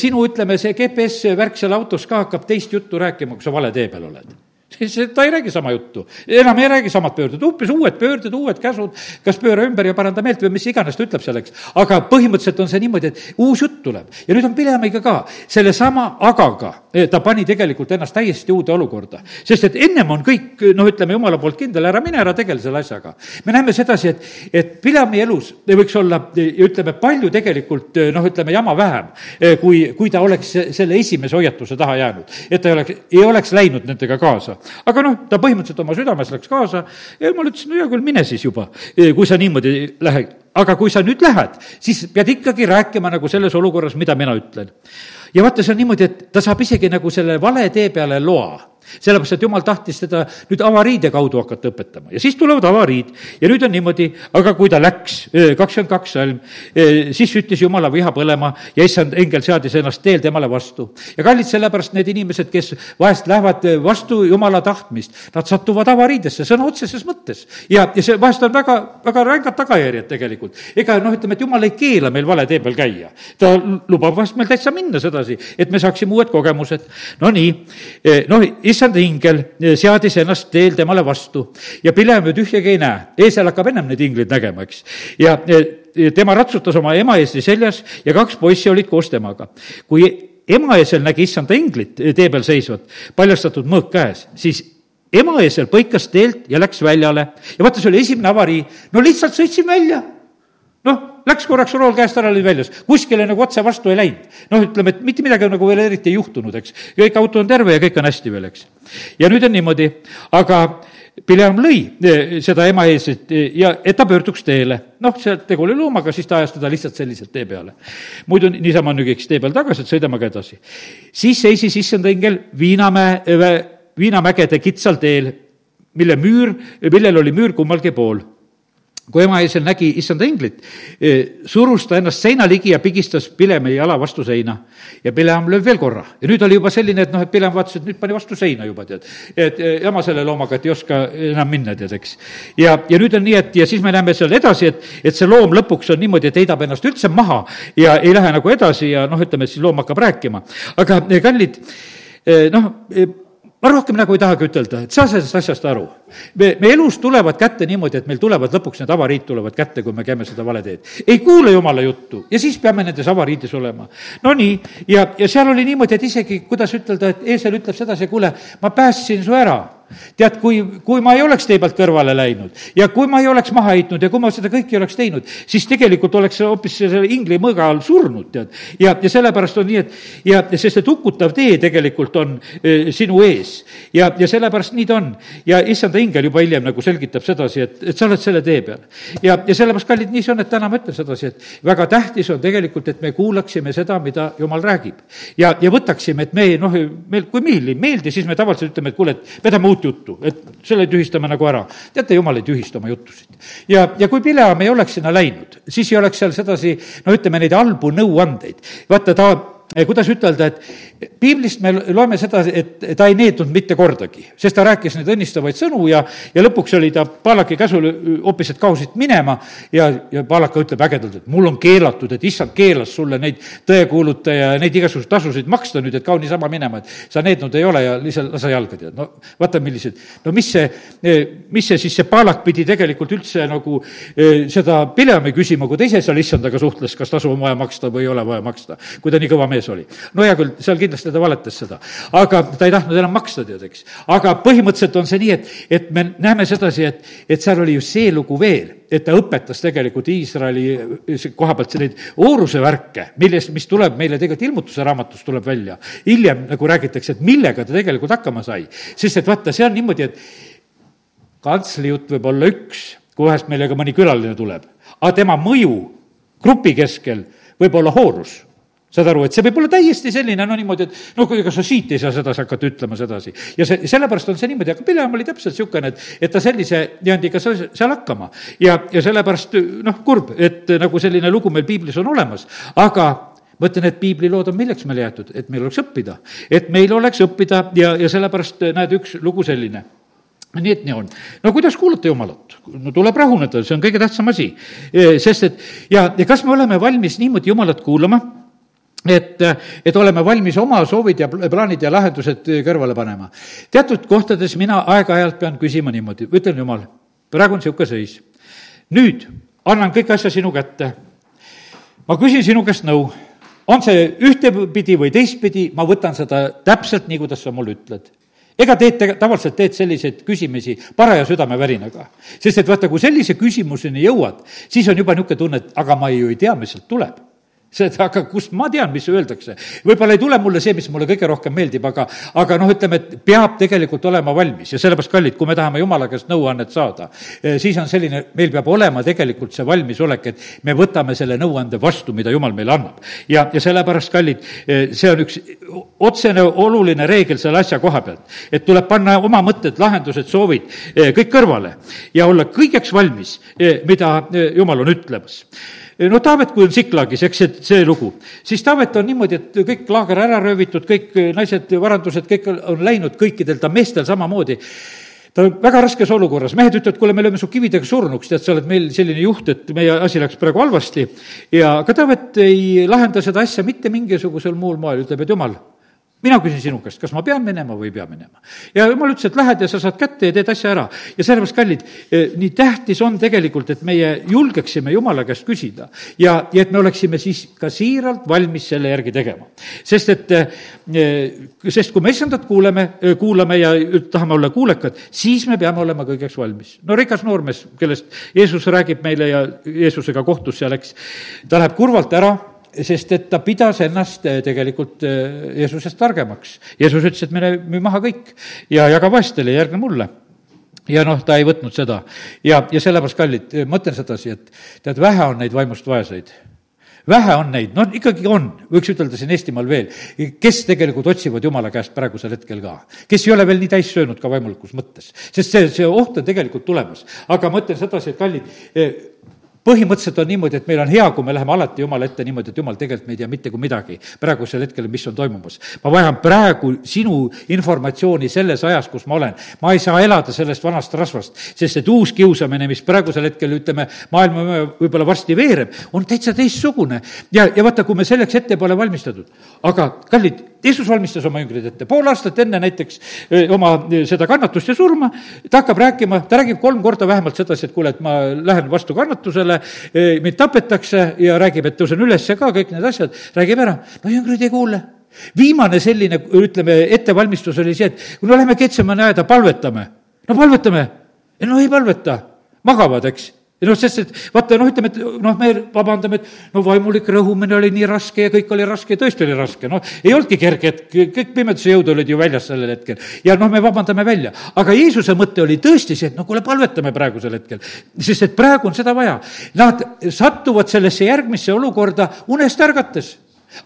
Sinu, ütleme, see GPS-värk seal autos ka hakkab teist juttu rääkima, kui sa vale tee peal oled siis ta ei räägi sama juttu, enam ei räägi samad pöörded, hoopis uued pöörded, uued käsud, kas pööra ümber ja paranda meelt või mis iganes ta ütleb selleks. aga põhimõtteliselt on see niimoodi, et uus jutt tuleb ja nüüd on Pilemiga ka, sellesama agaga eh, ta pani tegelikult ennast täiesti uude olukorda. sest et ennem on kõik, noh, ütleme jumala poolt kindel, ära mine, ära tegele selle asjaga. me näeme sedasi, et, et Pilemi elus võiks olla, ütleme, palju tegelikult noh, ütleme jama vähem, kui, kui ta oleks selle esimese hoiatuse taha jäänud. et ta ei oleks, ei oleks läinud nendega kaasa aga noh, ta põhimõtteliselt oma südames läks kaasa ja jumal ütles, no hea küll, mine siis juba, kui sa niimoodi lähed. aga kui sa nüüd lähed, siis pead ikkagi rääkima nagu selles olukorras, mida mina ütlen. ja vaata, see on niimoodi, et ta saab isegi nagu selle vale tee peale loa sellepärast, et jumal tahtis teda nüüd avariide kaudu hakata õpetama ja siis tulevad avariid ja nüüd on niimoodi, aga kui ta läks, kakskümmend kaks salm, siis süttis jumala viha põlema ja issand engel seadis ennast teel temale vastu. ja kallid, sellepärast need inimesed, kes vahest lähevad vastu jumala tahtmist, nad satuvad avariidesse sõna otseses mõttes. ja, ja see vahest on väga, väga rängad tagajärjed tegelikult. ega noh, ütleme, et jumal ei keela meil vale tee peal käia. ta lubab vahest meil täitsa minna sedasi, et me saaksime uued kogemused. Nonii, noh, issand ingel seadis ennast teel temale vastu. Ja Pileam ju tühjagi ei näe, eesel hakkab ennem neid ingleid nägema, eks. ja tema ratsutas oma ema eesli seljas ja kaks poissi olid koos temaga. kui emaeesel nägi issanda inglit tee peal seisvat, paljastatud mõõk käes, siis emaeesel põikas teelt ja läks väljale. Ja vaata, see oli esimene avarii, no lihtsalt sõitsin välja läks korraks rool käest ära, oli väljas, kuskile nagu otse vastu ei läinud. noh, ütleme, et mitte midagi nagu veel eriti ei juhtunud, eks. kõik auto on terve ja kõik on hästi veel, eks. ja nüüd on niimoodi, aga Pileam lõi eh, seda ema ees, et eh, ja et ta pöörduks teele. noh, see tegu oli loomaga, siis ta ajas teda lihtsalt selliselt tee peale. muidu niisama nügiks tee peal tagasi, et sõidame ka edasi. siis seisis issand õngel Viinamäe, eh, Viinamägede kitsal teel, mille müür, millel oli müür kummalgi pool kui emaisel nägi issanda inglit, e, surus ta ennast seina ligi ja pigistas Pilemi jala vastu seina. ja Pilem lööb veel korra ja nüüd oli juba selline, et noh, et Pilem vaatas, et nüüd pani vastu seina juba, tead. et e, jama selle loomaga, et ei oska enam minna, tead, eks. ja, ja nüüd on nii, et ja siis me näeme seal edasi, et, et see loom lõpuks on niimoodi, et heidab ennast üldse maha ja ei lähe nagu edasi ja noh, ütleme, et siis loom hakkab rääkima. aga e, kallid, noh, ma rohkem nagu ei tahagi ütelda, et saa sellest asjast aru. me, me elus tulevad kätte niimoodi, et meil tulevad lõpuks need avariid tulevad kätte, kui me käime seda vale teed. ei kuule jumala juttu ja siis peame nendes avariides olema. Nonii, ja, ja seal oli niimoodi, et isegi, kuidas ütelda, et eesel ütleb sedasi, kuule, ma päästsin su ära tead, kui, kui ma ei oleks tee pealt kõrvale läinud ja kui ma ei oleks maha heitnud ja kui ma seda kõike ei oleks teinud, siis tegelikult oleks hoopis selle ingli mõõga all surnud, tead. ja, ja sellepärast on nii, et ja, sest et hukutav tee tegelikult on e, sinu ees. ja, ja sellepärast nii ta on. ja issanda ingel juba hiljem nagu selgitab sedasi, et, et sa oled selle tee peal. ja, ja sellepärast, kallid, nii see on, et täna ma ütlen sedasi, et väga tähtis on tegelikult, et me kuulaksime seda, mida jumal räägib. ja, ja võtaksime, et me noh, meil, kui meile ei meeldi, siis me tavaliselt ütleme, et kuule, et vedame uut juttu, et selle tühistame nagu ära. teate, jumal ei tühista oma jutusid. ja, ja kui Pileam ei oleks sinna läinud, siis ei oleks seal sedasi, no ütleme, neid halbu nõuandeid. vaata, ta kuidas ütelda, et piiblist me loeme seda, et ta ei neednud mitte kordagi, sest ta rääkis neid õnnistavaid sõnu ja, ja lõpuks oli ta Paalaki käsul hoopis, et kao siit minema ja, ja Paalaka ütleb ägedalt, et mul on keelatud, et issand keelas sulle neid tõekuulutaja ja neid igasuguseid tasusid maksta nüüd, et kao niisama minema, et sa neednud ei ole ja lihtsalt lase jalga, tead, no vaata, millised, no mis see, mis see siis, see Paalak pidi tegelikult üldse nagu eh, seda Pileami küsima, kui ta ise seal issandaga suhtles, kas tasu on vaja maksta või ei ole vaja maksta, kui ta nii kõva mees oli. no hea küll, seal kindlasti ta valetas seda, aga ta ei tahtnud enam maksta, tead, eks. aga põhimõtteliselt on see nii, et, et me näeme sedasi, et, et seal oli just see lugu veel, et ta õpetas tegelikult Iisraeli koha pealt neid ooruse värke, millest, mis tuleb meile tegelikult ilmutuse raamatust tuleb välja. hiljem nagu räägitakse, et millega ta tegelikult hakkama sai. sest et vaata, see on niimoodi, et kantsli jutt võib olla üks, kui vahest meile ka mõni külaline tuleb, aga tema mõju grupi keskel võib olla hoorus saad aru, et see võib olla täiesti selline, no niimoodi, et noh, ega sa siit ei saa sedasi hakata ütlema sedasi. ja see, sellepärast on see niimoodi, aga Pileam oli täpselt niisugune, et, et ta sellise niandiga sai seal hakkama. ja, ja sellepärast noh, kurb, et nagu selline lugu meil piiblis on olemas, aga ma ütlen, et piiblilood on milleks meile jäetud, et meil oleks õppida. et meil oleks õppida ja, ja sellepärast näed, üks lugu selline nii et nii on. no kuidas kuulata Jumalat? no tuleb rahuneda, see on kõige tähtsam asi. sest et ja, ja kas me oleme valmis niimoodi Jumalat kuulama et, et oleme valmis oma soovid ja plaanid ja lahendused kõrvale panema. teatud kohtades mina aeg-ajalt pean küsima niimoodi, ütlen jumal, praegu on niisugune seis. nüüd annan kõik asja sinu kätte. ma küsin sinu käest nõu, on see ühtepidi või teistpidi, ma võtan seda täpselt nii, kuidas sa mulle ütled ega teed, tavaliselt teed selliseid küsimisi paraja südamevärinaga. sest et vaata, kui sellise küsimuseni jõuad, siis on juba niisugune tunne, et aga ma ju ei tea, mis sealt tuleb et aga kust ma tean, mis öeldakse. võib-olla ei tule mulle see, mis mulle kõige rohkem meeldib, aga, aga noh, ütleme, et peab tegelikult olema valmis ja sellepärast, kallid, kui me tahame Jumala käest nõuannet saada, eh, siis on selline, meil peab olema tegelikult see valmisolek, et me võtame selle nõuande vastu, mida Jumal meile annab. ja, ja sellepärast, kallid, eh, see on üks otsene oluline reegel selle asja koha pealt, et tuleb panna oma mõtted, lahendused, soovid eh, kõik kõrvale ja olla kõigeks valmis, mida Jumal on ütlemas no Taavet, kui on Siklagis, eks see, see lugu, siis Taavet on niimoodi, et kõik laager ära röövitud, kõik naised, varandused, kõik on läinud, kõikidel ta meestel samamoodi. Ta on väga raskes olukorras, mehed ütlevad, kuule, me lööme su kividega surnuks, tead, sa oled meil selline juht, et meie asi läks praegu halvasti. ja ka Taavet ei lahenda seda asja mitte mingisugusel muul moel, ütleb, et jumal mina küsin sinu käest, kas ma pean minema või ei pea minema. ja jumal ütles, et lähed ja sa saad kätte ja teed asja ära. ja sellepärast, kallid, eh, nii tähtis on tegelikult, et meie julgeksime Jumala käest küsida ja, ja et me oleksime siis ka siiralt valmis selle järgi tegema. sest et, eh, sest kui me issandat kuuleme, eh, kuulame ja tahame olla kuulekad, siis me peame olema kõigeks valmis. no rikas noormees, kellest Jeesus räägib meile ja Jeesusega kohtus seal, eks, ta läheb kurvalt ära sest et ta pidas ennast eh, tegelikult eh, Jeesusest targemaks. Jeesus ütles, et mine müü maha kõik ja jaga vaestele, järgne mulle ja noh, ta ei võtnud seda. ja, ja sellepärast, kallid, ma ütlen sedasi, et tead, vähe on neid vaimust vaeseid vähe on neid, no ikkagi on, võiks ütelda siin Eestimaal veel, kes tegelikult otsivad Jumala käest praegusel hetkel ka. kes ei ole veel nii täis söönud ka vaimulikus mõttes, sest see, see oht on tegelikult tulemas. aga ma ütlen sedasi, et kallid, eh, põhimõtteliselt on niimoodi, et meil on hea, kui me läheme alati Jumala ette niimoodi, et Jumal, tegelikult me ei tea mitte kui midagi praegusel hetkel, mis on toimumas. ma vajan praegu sinu informatsiooni selles ajas, kus ma olen. ma ei saa elada sellest vanast rasvast, sest et uus kiusamine, mis praegusel hetkel, ütleme, maailma võib-olla varsti veereb, on täitsa teistsugune. ja, ja vaata, kui me selleks ette pole valmistatud, aga kallid, Jeesus valmistas oma jüngrid ette, pool aastat enne näiteks oma seda kannatust ja surma, ta hakkab rääkima, ta räägib kolm korda vähemalt sedasi, et kuule, et ma lähen vastu kannatusele, mind tapetakse ja räägib, et tõusen üles ka, kõik need asjad, räägib ära. no jüngrid ei kuule viimane selline, ütleme, ettevalmistus oli see, et kui no lähme Ketsemani aeda, palvetame. no palvetame. no ei palveta, magavad, eks ja noh, sest et vaata, noh, ütleme, et noh, me vabandame, et no vaimulik rõhumine oli nii raske ja kõik oli raske ja tõesti oli raske, noh, ei olnudki kerge hetk, kõik pimeduse jõud olid ju väljas sellel hetkel. ja noh, me vabandame välja. aga Jeesuse mõte oli tõesti see, et no kuule, palvetame praegusel hetkel, sest et praegu on seda vaja. Nad satuvad sellesse järgmisse olukorda unest ärgates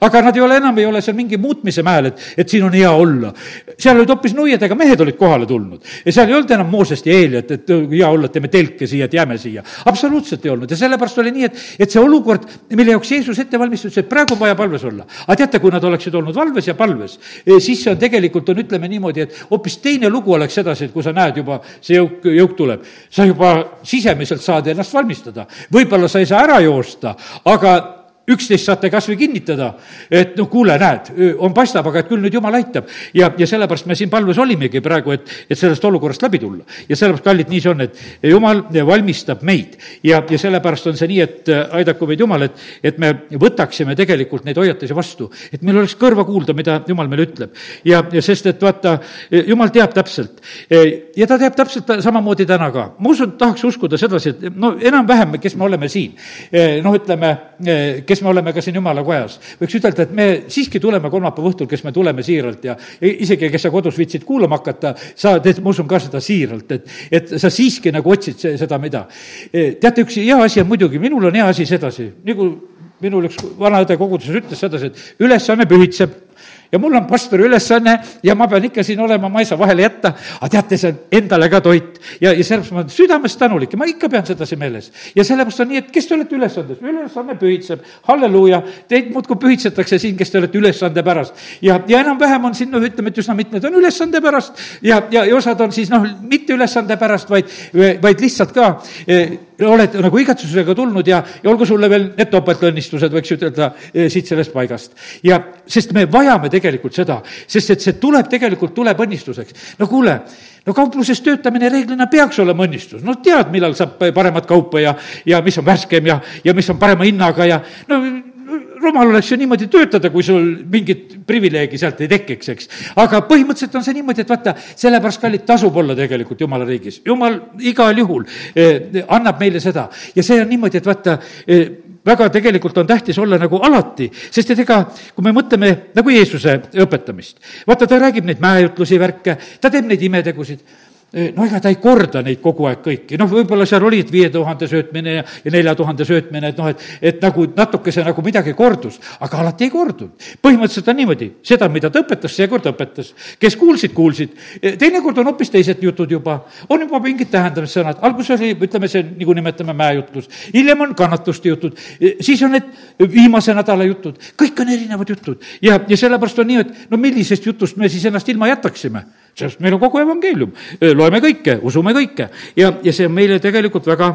aga nad ei ole enam, ei ole seal mingi muutmise mäel, et, et siin on hea olla. seal olid hoopis nuiadega mehed olid kohale tulnud ja seal ei olnud enam Moosest ja Eeliat, et hea olla, teeme telke siia, et jääme siia. absoluutselt ei olnud ja sellepärast oli nii, et, et see olukord, mille jaoks Jeesus ette valmistus, et praegu on vaja palves olla. aga teate, kui nad oleksid olnud valves ja palves, e, siis see on tegelikult, on, ütleme niimoodi, et hoopis teine lugu oleks edasi, et kui sa näed juba, see jõuk, jõuk tuleb, sa juba sisemiselt saad ennast valmistada. võib-olla sa ei saa ära joosta, aga üksteist saate kas või kinnitada, et no kuule, näed, on, paistab, aga et küll nüüd jumal aitab. ja, ja sellepärast me siin palves olimegi praegu, et, et sellest olukorrast läbi tulla. ja sellepärast, kallid, nii see on, et jumal valmistab meid ja, ja sellepärast on see nii, et aidaku meid Jumal, et, et me võtaksime tegelikult neid hoiatusi vastu, et meil oleks kõrva kuulda, mida Jumal meile ütleb. ja, ja sest, et vaata, Jumal teab täpselt ja ta teab täpselt samamoodi täna ka. ma usun, tahaks uskuda sedasi, et no enam-vähem, kes me oleme siin, noh, ütleme, kes kes me oleme ka siin jumala kojas, võiks ütelda, et me siiski tuleme kolmapäeva õhtul, kes me tuleme siiralt ja isegi, kes sa kodus viitsid kuulama hakata, sa teed, ma usun ka seda siiralt, et, et sa siiski nagu otsid seda, mida. teate, üks hea asi on muidugi, minul on hea asi sedasi, nagu minul üks vanaõde koguduses ütles sedasi, et ülesanne pühitseb ja mul on pastori ülesanne ja ma pean ikka siin olema, ma ei saa vahele jätta, aga teate, see on endale ka toit. ja, ja sellepärast ma olen südamest tänulik ja ma ikka pean sedasi meeles. ja sellepärast on nii, et kes te olete ülesandes, ülesanne pühitseb, halleluuja, teid muudkui pühitsetakse siin, kes te olete ülesande pärast. ja, ja enam-vähem on siin, noh, ütleme, et üsna mitmed on ülesande pärast ja, ja, ja osad on siis noh, mitte ülesande pärast, vaid, vaid lihtsalt ka eh, oled nagu igatsusega tulnud ja, ja olgu sulle veel need topeltõnnistused, võiks ütelda, eh, siit sellest paigast. ja sest me vajame tegelikult seda, sest et see tuleb, tegelikult tuleb õnnistuseks. no kuule, no kaupluses töötamine reeglina peaks olema õnnistus, no tead, millal saab paremat kaupa ja, ja mis on värskem ja, ja mis on parema hinnaga ja no rumal oleks ju niimoodi töötada, kui sul mingit privileegi sealt ei tekiks, eks. aga põhimõtteliselt on see niimoodi, et vaata, sellepärast, kallid, tasub olla tegelikult jumala riigis. jumal igal juhul eh, annab meile seda ja see on niimoodi, et vaata eh,, väga tegelikult on tähtis olla nagu alati, sest et ega kui me mõtleme nagu Jeesuse õpetamist, vaata, ta räägib neid mäejutlusi, värke, ta teeb neid imetegusid no ega ta ei korda neid kogu aeg kõiki, noh, võib-olla seal olid viie tuhande söötmine ja, ja nelja tuhande söötmine, et noh, et, et nagu natukese nagu midagi kordus, aga alati ei kordunud. põhimõtteliselt on niimoodi, seda, mida ta õpetas, seekord õpetas. kes kuulsid, kuulsid. teinekord on hoopis teised jutud juba, on juba mingid tähendamissõnad, alguses oli, ütleme, see, nagu nimetame mäejutlus, hiljem on kannatuste jutud, siis on need viimase nädala jutud, kõik on erinevad jutud. Ja, ja sellepärast on nii, et no millisest jutust me siis ennast ilma jätaksime sest meil on kogu evangeelium, loeme kõike, usume kõike. Ja, ja see on meile tegelikult väga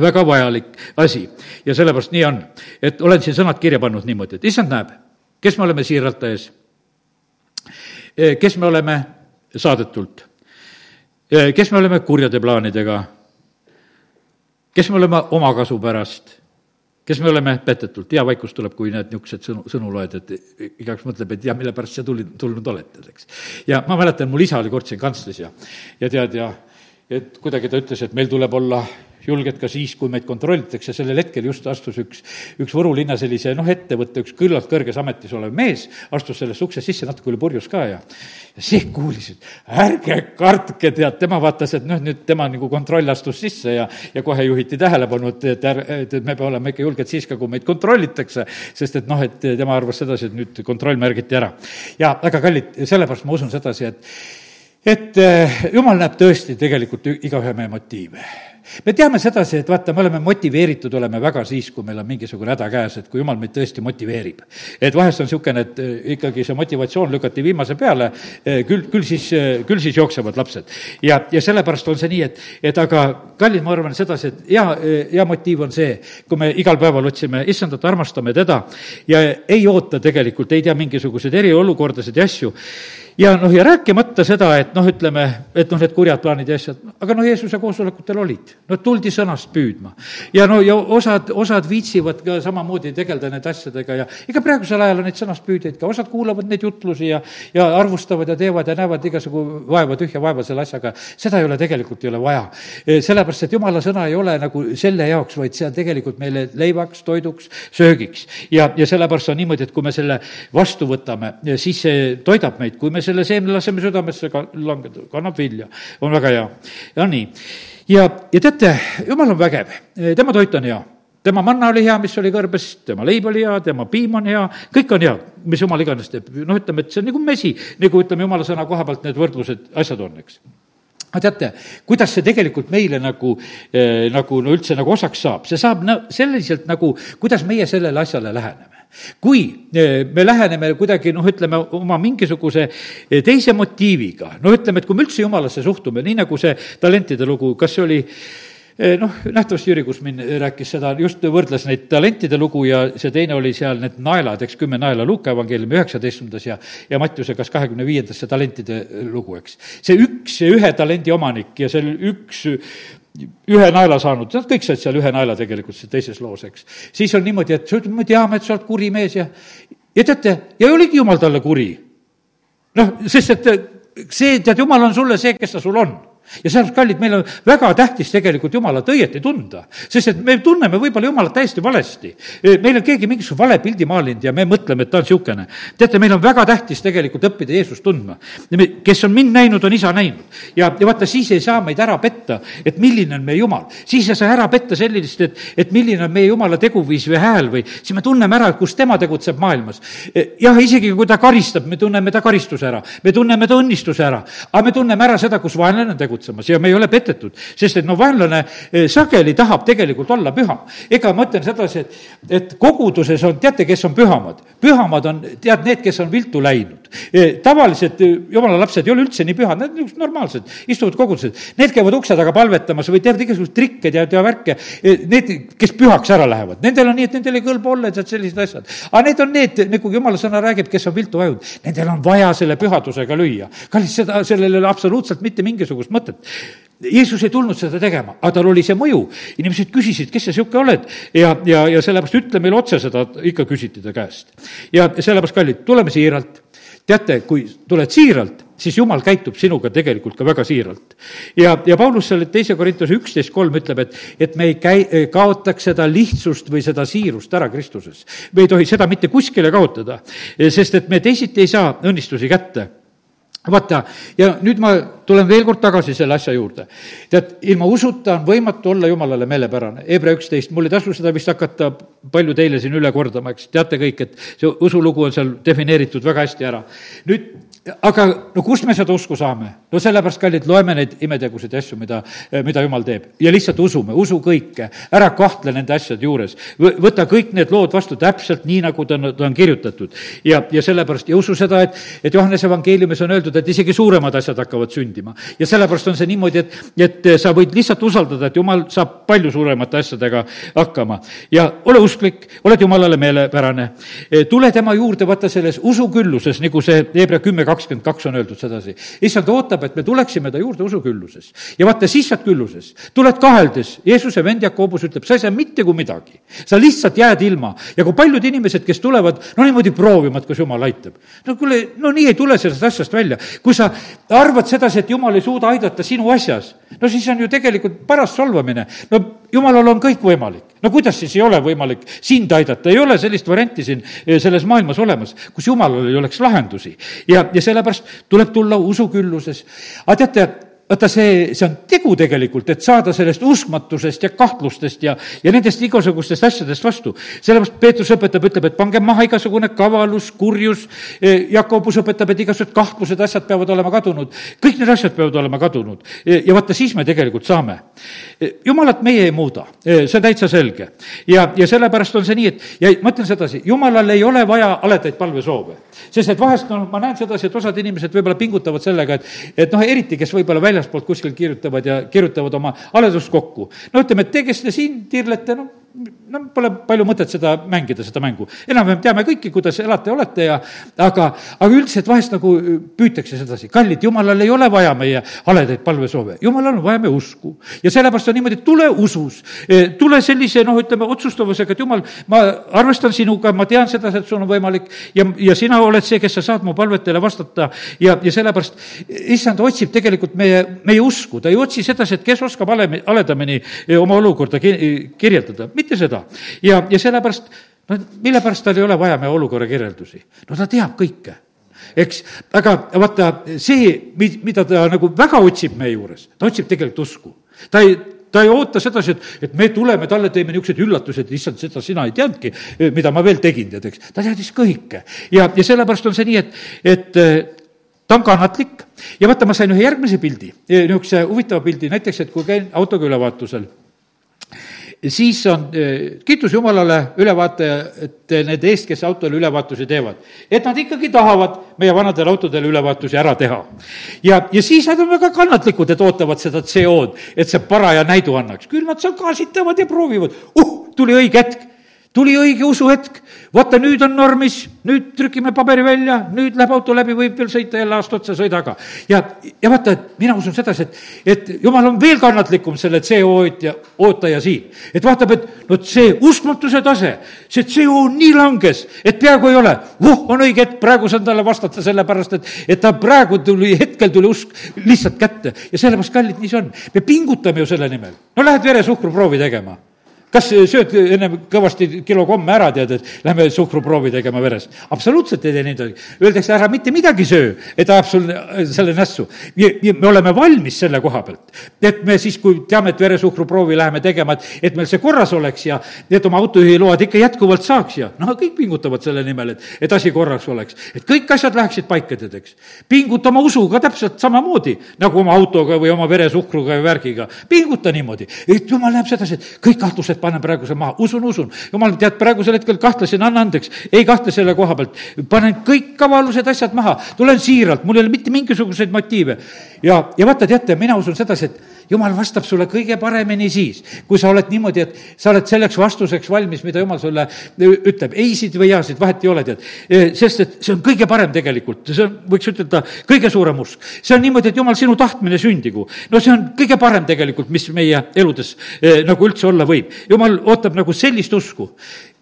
väga vajalik asi. Ja sellepärast nii on, et olen siin sõnad kirja pannud niimoodi, et issand näeb, kes me oleme siiralt ees, kes me oleme saadetult, kes me oleme kurjade plaanidega, kes me oleme omakasu pärast kes me oleme petetult, hea vaikus tuleb, kui need niisugused sõnu, sõnu loed, et igaüks mõtleb, et ja mille pärast siia tuli, tulnud olete, eks. ja ma mäletan, mul isa oli kord siin kantslis ja, ja tead, ja et kuidagi ta ütles, et meil tuleb olla julged ka siis, kui meid kontrollitakse, sellel hetkel just astus üks, üks Võru linna sellise noh, ettevõtte üks küllalt kõrges ametis olev mees, astus sellest uksest sisse, natuke oli purjus ka ja ja see kuulis, et ärge kartke, tead, tema vaatas, et noh, nüüd tema nagu kontroll astus sisse ja ja kohe juhiti tähelepanu, et, et, et, et me peame olema ikka julged siis ka, kui meid kontrollitakse, sest et noh, et tema arvas sedasi, et nüüd kontroll märgiti ära. ja väga kallid, sellepärast ma usun sedasi, et et eh, jumal näeb tõesti tegelikult igaühe meie motiive me teame sedasi, et vaata, me oleme motiveeritud oleme väga siis, kui meil on mingisugune häda käes, et kui jumal meid tõesti motiveerib. et vahest on niisugune, et eh, ikkagi see motivatsioon lükati viimase peale, eh, küll, küll siis, eh, küll siis jooksevad lapsed. ja, ja sellepärast on see nii, et, et aga kallid, ma arvan sedasi, et hea, hea motiiv on see, kui me igal päeval otsime issandat, armastame teda ja ei oota tegelikult, ei tea mingisuguseid eriolukordasid ja asju ja noh, ja rääkimata seda, et noh, ütleme, et noh, need kurjad plaanid ja asjad, aga noh, Jeesuse koosolekutel olid, no tuldi sõnast püüdma. ja no ja osad, osad viitsivad ka samamoodi tegeleda nende asjadega ja ega praegusel ajal on neid sõnaspüüdjaid ka, osad kuulavad neid jutlusi ja, ja arvustavad ja teevad ja näevad igasugu vaeva, tühja vaeva selle asjaga, seda ei ole tegelikult, ei ole vaja. E, sellepärast, et jumala sõna ei ole nagu selle jaoks, vaid see on tegelikult meile leivaks, toiduks, söögiks. ja, ja sellepärast on niimoodi, et kui me selle vastu võtame, siis see toidab meid, kui me me selle seemne laseme südamesse ka langeda, kannab vilja, on väga hea. ja nii, ja, ja teate, jumal on vägev, tema toit on hea. Tema manna oli hea, mis oli kõrbes, tema leib oli hea, tema piim on hea, kõik on hea, mis jumal iganes teeb. noh, ütleme, et see on nagu mesi, nagu ütleme, jumala sõna koha pealt need võrdlused, asjad on, eks aga teate, kuidas see tegelikult meile nagu eh,, nagu no üldse nagu osaks saab, see saab no, selliselt nagu, kuidas meie sellele asjale läheneme. Kui eh, me läheneme kuidagi noh, ütleme oma mingisuguse eh, teise motiiviga, no ütleme, et kui me üldse jumalasse suhtume, nii nagu see talentide lugu, kas see oli noh, nähtavasti Jüri Kusmin rääkis seda, just võrdles neid talentide lugu ja see teine oli seal need naelad, eks, kümme naela Luuka evangeeliumi üheksateistkümnendas ja ja Mattiuse kas kahekümne viiendas see talentide lugu, eks. see üks, see ühe talendi omanik ja seal üks ühe naela saanud, nad kõik said seal ühe naela tegelikult seal teises loos, eks. siis on niimoodi, et me teame, et sa oled kuri mees ja, ja teate, ja oligi jumal talle kuri. noh, sest et see, tead, jumal on sulle see, kes ta sul on ja sellepärast, kallid, meil on väga tähtis tegelikult Jumalat õieti tunda, sest et me tunneme võib-olla Jumalat täiesti valesti. meil on keegi mingisuguse vale pildi maalinud ja me mõtleme, et ta on niisugune. teate, meil on väga tähtis tegelikult õppida Jeesust tundma. kes on mind näinud, on isa näinud. ja, ja vaata, siis ei saa meid ära petta, et milline on meie Jumal. siis ei saa ära petta sellist, et, et milline on meie Jumala teguviis või hääl või siis me tunneme ära, kus tema tegutseb maailmas. jah, isegi kui ta karistab, me tunneme ta karistuse ära, me tunneme ta õnnistuse ära, aga me tunneme ära seda, kus vaenlane tegutseb tegutsemas ja me ei ole petetud, sest et noh, vaenlane eh, sageli tahab tegelikult olla püham. ega ma ütlen sedasi, et, et koguduses on, teate, kes on pühamad? pühamad on, tead, need, kes on viltu läinud. Tavaliselt eh, jumala lapsed ei ole üldse nii pühad, nad on niisugused normaalsed, istuvad kogudused. Need käivad ukse taga palvetamas või teevad igasuguseid trikke, tead, ja värke. Need, kes pühaks ära lähevad, nendel on nii, et nendel ei kõlba olla, tead, sellised asjad. aga need on need, nagu jumala sõna räägib, kes on viltu vajunud, nendel on vaja selle pühadusega lüüa. kallis, seda, sellel ei ole absoluutselt mitte mingisugust mõtet. Jeesus ei tulnud seda tegema, aga tal oli see mõju. inimesed küsisid, kes sa niisugune oled ja, ja, ja sellepärast ütle meile otse seda, ikka küsiti ta käest. ja sellepärast, kallid, tuleme siiralt. Teate, kui tuled siiralt, siis jumal käitub sinuga tegelikult ka väga siiralt. ja, ja Paulus selle teise Korintuse üksteist kolm ütleb, et, et me ei käi, kaotaks seda lihtsust või seda siirust ära Kristuses. me ei tohi seda mitte kuskile kaotada, sest et me teisiti ei saa õnnistusi kätte vaata, ja nüüd ma tulen veel kord tagasi selle asja juurde. tead, ilma usuta on võimatu olla jumalale meelepärane. Hebra üksteist, mul ei tasu seda vist hakata palju teile siin üle kordama, eks teate kõik, et see usulugu on seal defineeritud väga hästi ära. nüüd aga no kust me seda usku saame? no sellepärast, kallid, loeme neid imetegusid ja asju, mida, mida jumal teeb. ja lihtsalt usume, usu kõike, ära kahtle nende asjade juures. võta kõik need lood vastu täpselt nii, nagu ta on, ta on kirjutatud. ja, ja sellepärast, ja usu seda, et, et Johannese evangeeliumis on öeldud, et isegi suuremad asjad hakkavad sündima. ja sellepärast on see niimoodi, et, et sa võid lihtsalt usaldada, et jumal saab palju suuremate asjadega hakkama. ja ole usklik, oled jumalale meelepärane. tule tema juurde, vaata selles usukülluses, nagu see Hebra kümme kakskümmend kaks on öeldud sedasi. issand ootab, et me tuleksime ta juurde usukülluses. ja vaata, siis sa oled külluses, tuled kaheldes, Jeesuse vend Jakobus ütleb, sa ei saa mitte kui midagi. sa lihtsalt jääd ilma ja kui paljud inimesed, kes tulevad, no niimoodi proovima, et kas jumal aitab. no kuule, no nii ei tule sellest asjast välja. kui sa arvad sedasi, et jumal ei suuda aidata sinu asjas, no siis on ju tegelikult paras solvamine. no jumalal on kõik võimalik. No kuidas siis ei ole võimalik sind aidata, ei ole sellist varianti siin eh, selles maailmas olemas, kus jumalal ei oleks lahendusi. ja, ja sellepärast tuleb tulla usukülluses. aga teate, vaata, see, see on tegu tegelikult, et saada sellest uskmatusest ja kahtlustest ja, ja nendest igasugustest asjadest vastu. sellepärast Peetrus õpetab, ütleb, et pange maha igasugune kavalus, kurjus, e, Jakobus õpetab, et igasugused kahtlused, asjad peavad olema kadunud. kõik need asjad peavad olema kadunud e, ja vaata, siis me tegelikult saame. E, jumalat meie ei muuda, see on täitsa selge. ja, ja sellepärast on see nii, et ja ma ütlen sedasi, jumalal ei ole vaja aledaid palvesoove. sest et vahest, no ma näen sedasi, et osad inimesed võib-olla pingutavad sellega, et, et noh, eriti, kes võib-olla väljas väljaspoolt kuskil kirjutavad ja kirjutavad oma haledust kokku. no ütleme, et te, kes te siin tiirlete, noh, no pole palju mõtet seda mängida, seda mängu. enam-vähem teame kõiki, kuidas elate ja olete ja aga, aga üldiselt vahest nagu püütakse sedasi. kallid, jumalal ei ole vaja meie haledaid palvesoove, jumalal on vaja meie usku. ja sellepärast on niimoodi, tule usus, e, tule sellise noh, ütleme otsustavusega, et jumal, ma arvestan sinuga, ma tean seda, et sul on võimalik ja, ja sina oled see, kes sa saad mu palvetele vastata ja, ja sellepärast issand otsib tegelikult meie, meie usku, ta ei otsi sedasi, et kes oskab hale, haledamini oma olukorda kirjeldada mitte seda. ja, ja sellepärast, no mille pärast tal ei ole vaja meie olukorra kirjeldusi? no ta teab kõike eks, aga vaata, see, mida ta nagu väga otsib meie juures, ta otsib tegelikult usku. ta ei, ta ei oota sedasi, et, et me tuleme, talle teeme niisugused üllatused, issand, seda sina ei teadnudki, mida ma veel tegin, tead, eks. ta teadis kõike. ja, ja sellepärast on see nii, et, et ta on kannatlik ja vaata, ma sain ühe järgmise pildi, niisuguse huvitava pildi, näiteks, et kui käin autoga ülevaatusel siis on eh, kiitus Jumalale ülevaatajate nende eest, kes autole ülevaatusi teevad. et nad ikkagi tahavad meie vanadele autodele ülevaatusi ära teha. ja, ja siis nad on väga kannatlikud, et ootavad seda CO-d, et see paraja näidu annaks. küll nad seal gaasitavad ja proovivad, uh, tuli õige hetk tuli õige usuhetk, vaata nüüd on normis, nüüd trükime paberi välja, nüüd läheb auto läbi, võib veel sõita jälle aasta otsa, sõida aga. ja, ja vaata, et mina usun sedasi, et, et jumal on veel kannatlikum selle CO-hoidja, ootaja siin. et vaatab, et no see uskmatuse tase, see CO nii langes, et peaaegu ei ole. voh, on õige hetk, praegu saan talle vastata, sellepärast et, et ta praegu tuli, hetkel tuli usk lihtsalt kätte ja sellepärast, kallid, nii see on. me pingutame ju selle nimel. no lähed veresuhkruproovi tegema kas sööd ennem kõvasti kilo komme ära, tead, et lähme suhkruproovi tegema veres? absoluutselt ei tee niimoodi. Öeldakse, ära mitte midagi söö, et ajab sul selle nässu. me oleme valmis selle koha pealt. et me siis, kui teame, et veresuhkruproovi läheme tegema, et, et meil see korras oleks ja et oma autojuhiload ikka jätkuvalt saaks ja noh, kõik pingutavad selle nimel, et, et asi korras oleks. et kõik asjad läheksid paika, tead, eks. pinguta oma usuga täpselt samamoodi nagu oma autoga või oma veresuhkruga ja värgiga. pinguta niimoodi, et jumal näeb sedasi, et kõik kahtlused panen praeguse maha, usun, usun. jumal, tead, praegusel hetkel kahtlesin, anna andeks, ei kahtle selle koha pealt. panen kõik kavalused asjad maha, tulen siiralt, mul ei ole mitte mingisuguseid motiive. Ja, ja vaata, teate, mina usun sedasi, et jumal vastab sulle kõige paremini siis, kui sa oled niimoodi, et sa oled selleks vastuseks valmis, mida jumal sulle ütleb, eisid või jaasid, vahet ei ole, tead. sest et see on kõige parem tegelikult, see on, võiks ütelda, kõige suurem usk. see on niimoodi, et jumal, sinu tahtmine sündigu. no see on kõige parem tegelikult, mis meie eludes eh, nagu üldse olla võib. jumal ootab nagu sellist usku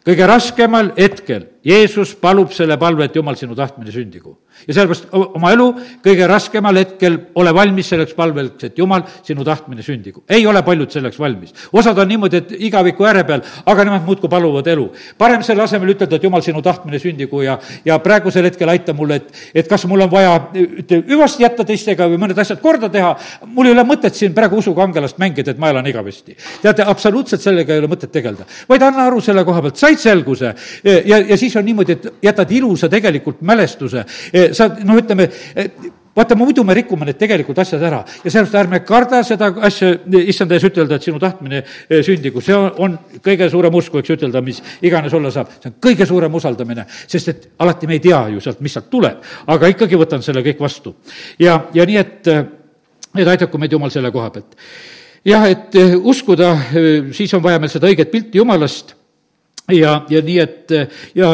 kõige raskemal hetkel Jeesus palub selle palve, et Jumal, sinu tahtmine sündigu. ja sellepärast oma elu kõige raskemal hetkel ole valmis selleks palveks, et Jumal, sinu tahtmine sündigu. ei ole paljud selleks valmis. osad on niimoodi, et igaviku ääre peal, aga nemad muudkui paluvad elu. parem selle asemel ütelda, et Jumal, sinu tahtmine sündigu ja, ja praegusel hetkel aita mulle, et, et kas mul on vaja hüvasti jätta teistega või mõned asjad korda teha. mul ei ole mõtet siin praegu usukangelast mängida, et ma elan igavesti. teate, absoluutselt sellega ei ole mõtet tegeleda, vaid anna aru selle koha pealt, said selguse ja, ja siis on niimoodi, et jätad ilusa tegelikult mälestuse. sa noh, ütleme, vaata, muidu me rikume need tegelikult asjad ära ja sellepärast ärme karda seda asja, issand ees ütelda, et sinu tahtmine eh, sündigu, see on, on kõige suurem usku, eks ütelda, mis iganes olla saab. see on kõige suurem usaldamine, sest et alati me ei tea ju sealt, mis sealt tuleb, aga ikkagi võtan selle kõik vastu. ja, ja nii, et, et aidaku meid Jumal selle koha pealt. jah, et eh, uskuda, eh, siis on vaja meil seda õiget pilti Jumalast ja, ja nii, et ja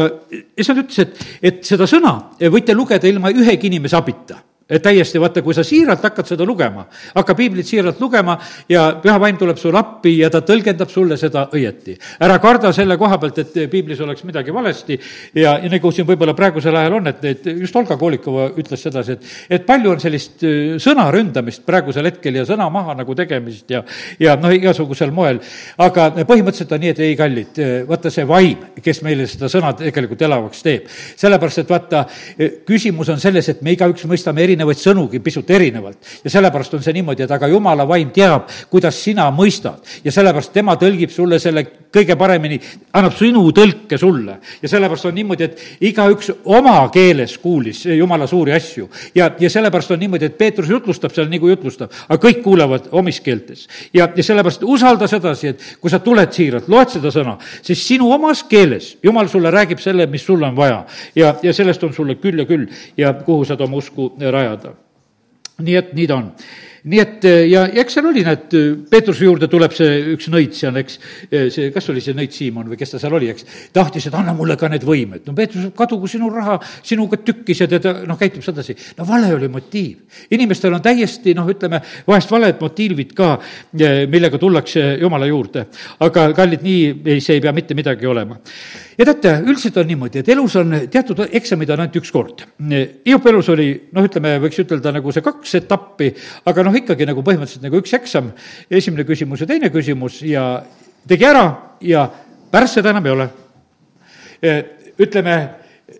issand ütles, et, et seda sõna võite lugeda ilma ühegi inimese abita et täiesti, vaata, kui sa siiralt hakkad seda lugema, hakka piiblit siiralt lugema ja püha vaim tuleb sulle appi ja ta tõlgendab sulle seda õieti. ära karda selle koha pealt, et piiblis oleks midagi valesti ja, ja nagu siin võib-olla praegusel ajal on, et, et just Olga Koolikova ütles sedasi, et, et palju on sellist äh, sõna ründamist praegusel hetkel ja sõna maha nagu tegemist ja, ja noh, igasugusel moel. aga põhimõtteliselt on nii, et ei, kallid, vaata see vaim, kes meile seda sõna tegelikult elavaks teeb. sellepärast, et vaata, küsimus on selles, et me igaüks mõistame eri erinevaid sõnugi pisut erinevalt. ja sellepärast on see niimoodi, et aga jumala vaim teab, kuidas sina mõistad ja sellepärast tema tõlgib sulle selle kõige paremini, annab sinu tõlke sulle. ja sellepärast on niimoodi, et igaüks oma keeles kuulis jumala suuri asju. ja, ja sellepärast on niimoodi, et Peetrus jutlustab seal kui jutlustab, aga kõik kuulevad omis keeltes. ja, ja sellepärast usalda sedasi, et kui sa tuled siiralt, loed seda sõna, siis sinu omas keeles jumal sulle räägib selle, mis sul on vaja. ja, ja sellest on sulle küll ja küll ja kuhu saad oma usku rajada ajada. nii et nii ta on nii et ja, ja eks seal oli, näed, Peetruse juurde tuleb see üks nõid seal, eks, see, kas oli see nõid Siimon või kes ta seal oli, eks, tahtis, et anna mulle ka need võimed. no Peetrus, kadugu sinu raha, sinuga tükkis ja teda, noh, käitub sedasi. no vale oli motiiv. inimestel on täiesti, noh, ütleme, vahest valed motiivid ka, millega tullakse Jumala juurde. aga kallid, nii ei, see ei pea mitte midagi olema ja teate, üldiselt on niimoodi, et elus on teatud eksamid on ainult üks kord. Hiop elus oli, noh, ütleme, võiks ütelda nagu see kaks etappi, aga noh, ikkagi nagu põhimõtteliselt nagu üks eksam, esimene küsimus ja teine küsimus ja tegi ära ja pärast seda enam ei ole. ütleme,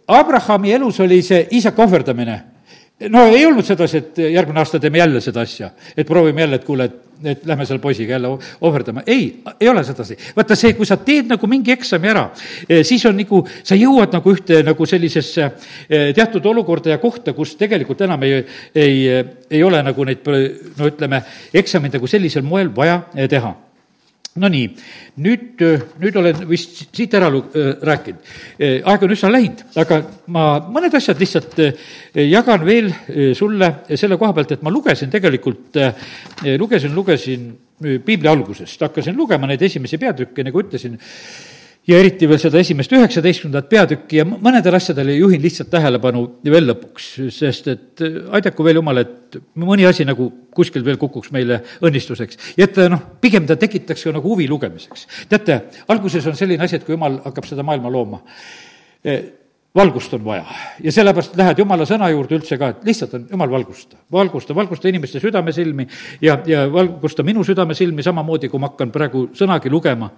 Abrahami elus oli see isaka ohverdamine no ei olnud sedasi, et järgmine aasta teeme jälle seda asja, et proovime jälle, et kuule, et, et lähme selle poisiga jälle ohverdama. ei, ei ole sedasi. vaata see, kui sa teed nagu mingi eksami ära, eh, siis on nagu, sa jõuad nagu ühte nagu sellisesse eh, teatud olukorda ja kohta, kus tegelikult enam ei, ei, ei ole nagu neid, no ütleme, eksameid nagu sellisel moel vaja eh, teha Nonii, nüüd, nüüd olen vist siit ära lu-, rääkinud. aeg on üsna läinud, aga ma mõned asjad lihtsalt jagan veel sulle selle koha pealt, et ma lugesin tegelikult, lugesin, lugesin piibli algusest, hakkasin lugema neid esimesi peatükke, nagu ütlesin, ja eriti veel seda esimest üheksateistkümnendat peatükki ja mõnedele asjadele juhin lihtsalt tähelepanu veel lõpuks, sest et äh, aidaku veel Jumal, et mõni asi nagu kuskil veel kukuks meile õnnistuseks. ja et noh, pigem ta tekitaks ka nagu huvi lugemiseks. teate, alguses on selline asi, et kui Jumal hakkab seda maailma looma, äh, valgust on vaja ja sellepärast lähed jumala sõna juurde üldse ka, et lihtsalt on jumal valgusta, valgusta, valgusta inimeste südamesilmi ja, ja valgusta minu südamesilmi samamoodi, kui ma hakkan praegu sõnagi lugema.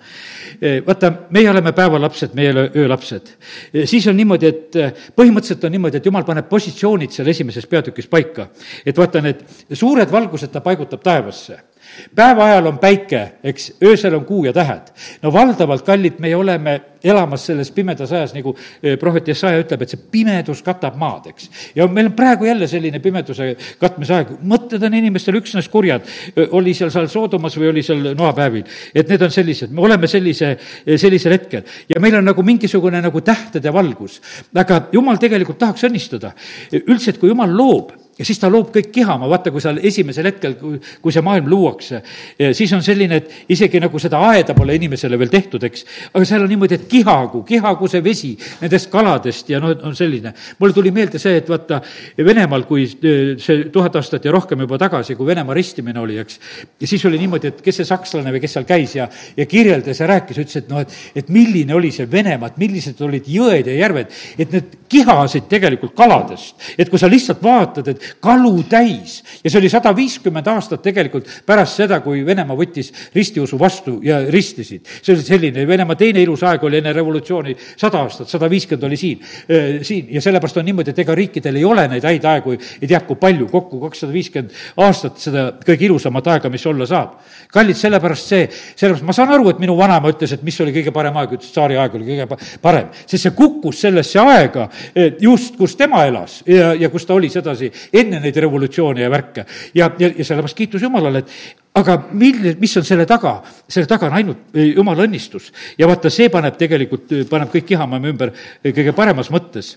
Eh, vaata, meie oleme päevalapsed, meie ei ole öölapsed. Eh, siis on niimoodi, et eh, põhimõtteliselt on niimoodi, et jumal paneb positsioonid seal esimeses peatükis paika. et vaata, need suured valgused ta paigutab taevasse päeva ajal on päike, eks, öösel on kuu ja tähed. no valdavalt, kallid, me oleme elamas selles pimedas ajas, nagu eh, prohvet Jesaja ütleb, et see pimedus katab maad, eks. ja meil on praegu jälle selline pimeduse katmise aeg, mõtted on inimestel üksnes kurjad, oli seal seal Soodomas või oli seal noapäevil. et need on sellised, me oleme sellise, sellisel hetkel ja meil on nagu mingisugune nagu tähtede valgus. aga jumal tegelikult tahaks õnnistada. üldiselt, kui jumal loob, ja siis ta loob kõik kihama, vaata, kui seal esimesel hetkel, kui, kui see maailm luuakse, siis on selline, et isegi nagu seda aeda pole inimesele veel tehtud, eks. aga seal on niimoodi, et kihagu, kihagu see vesi nendest kaladest ja noh, on selline. mulle tuli meelde see, et vaata, Venemaal, kui see tuhat aastat ja rohkem juba tagasi, kui Venemaa ristimine oli, eks, ja siis oli niimoodi, et kes see sakslane või kes seal käis ja, ja kirjeldas ja rääkis, ütles, et noh, et, et milline oli see Venemaa, et millised olid jõed ja järved, et need kihasid tegelikult kaladest. et kui sa lihtsalt vaatad, et kalu täis. Ja see oli sada viiskümmend aastat tegelikult pärast seda, kui Venemaa võttis ristiusu vastu ja ristisid. see oli selline, Venemaa teine ilus aeg oli enne revolutsiooni. Sada aastat, sada viiskümmend oli siin, siin. Ja sellepärast on niimoodi, et ega riikidel ei ole neid häid aegu. Ei tea kui palju, kokku kakssada viiskümmend aastat seda kõige ilusamat aega, mis olla saab. kallid, sellepärast see, sellepärast ma saan aru, et minu vanaema ütles, et mis oli kõige parem aeg, ütles tsaariaeg oli kõige parem, sest see kukkus sellesse aega just, kus tema elas ja, ja kus ta oli sedasi enne neid revolutsioone ja värke. ja, ja, ja sellepärast kiitus Jumalale, et aga mil-, mis on selle taga? selle taga on ainult eh, Jumala õnnistus. ja vaata, see paneb tegelikult, paneb kõik kihama ümber eh, kõige paremas mõttes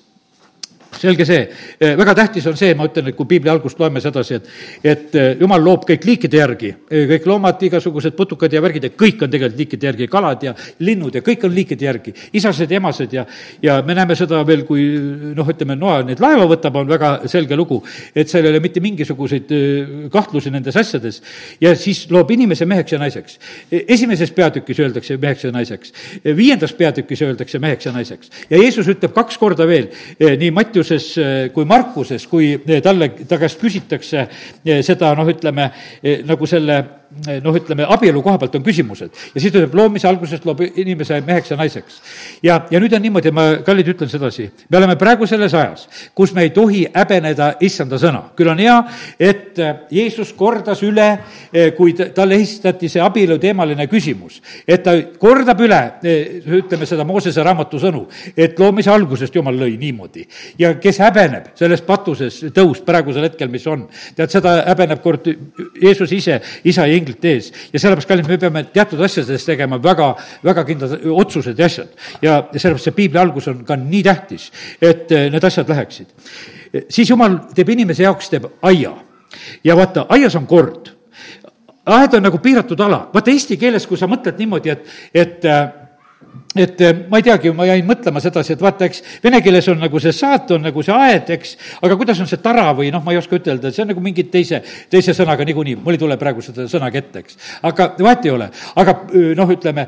selge see, väga tähtis on see, ma ütlen, et kui piibli algust loeme sedasi, et, et jumal loob kõik liikide järgi, kõik loomad, igasugused putukad ja värgid ja kõik on tegelikult liikide järgi, kalad ja linnud ja kõik on liikide järgi, isased ja emased ja, ja me näeme seda veel, kui noh, ütleme, Noa neid laeva võtab, on väga selge lugu, et seal ei ole mitte mingisuguseid kahtlusi nendes asjades. ja siis loob inimese meheks ja naiseks. esimeses peatükis öeldakse meheks ja naiseks, viiendas peatükis öeldakse meheks ja naiseks. Ja Jeesus ütleb kaks korda veel nii Mattiuse Mattiuses eh, kui Markuses, kui eh, talle, ta käest küsitakse eh, seda noh, ütleme nagu selle noh, ütleme, abielu koha pealt on küsimused. ja siis ütleb, loomise algusest loob inimese meheks ja naiseks. ja, ja nüüd on niimoodi, ma, kallid, ütlen sedasi, me oleme praegu selles ajas, kus me ei tohi häbeneda issanda sõna. küll on hea, et äh, Jeesus kordas üle, äh, kui talle esitati see abielu teemaline küsimus, et ta kordab üle, ütleme seda Moosese raamatu sõnu, et loomise algusest Jumal lõi niimoodi. ja kes häbeneb selles patuses tõust praegusel hetkel, mis on, tead, seda häbeneb kord Jeesus ise, isa ja inglite ees. ja sellepärast, kallid, me peame teatud asjades tegema väga, väga kindlad otsused ja asjad. ja, ja sellepärast see piibli algus on ka nii tähtis, et eh, need asjad läheksid. siis jumal teeb inimese jaoks, teeb aia. ja vaata, aias on kord. aed on nagu piiratud ala. vaata eesti keeles, kui sa mõtled niimoodi, et, et eh, et eh, ma ei teagi, ma jäin mõtlema sedasi, et vaata, eks vene keeles on nagu see saat, on nagu see aed, eks, aga kuidas on see tara või noh, ma ei oska ütelda, see on nagu mingi teise, teise sõnaga niikuinii, mul ei tule praegu seda sõnagi ette, eks. aga vahet ei ole, aga noh, ütleme,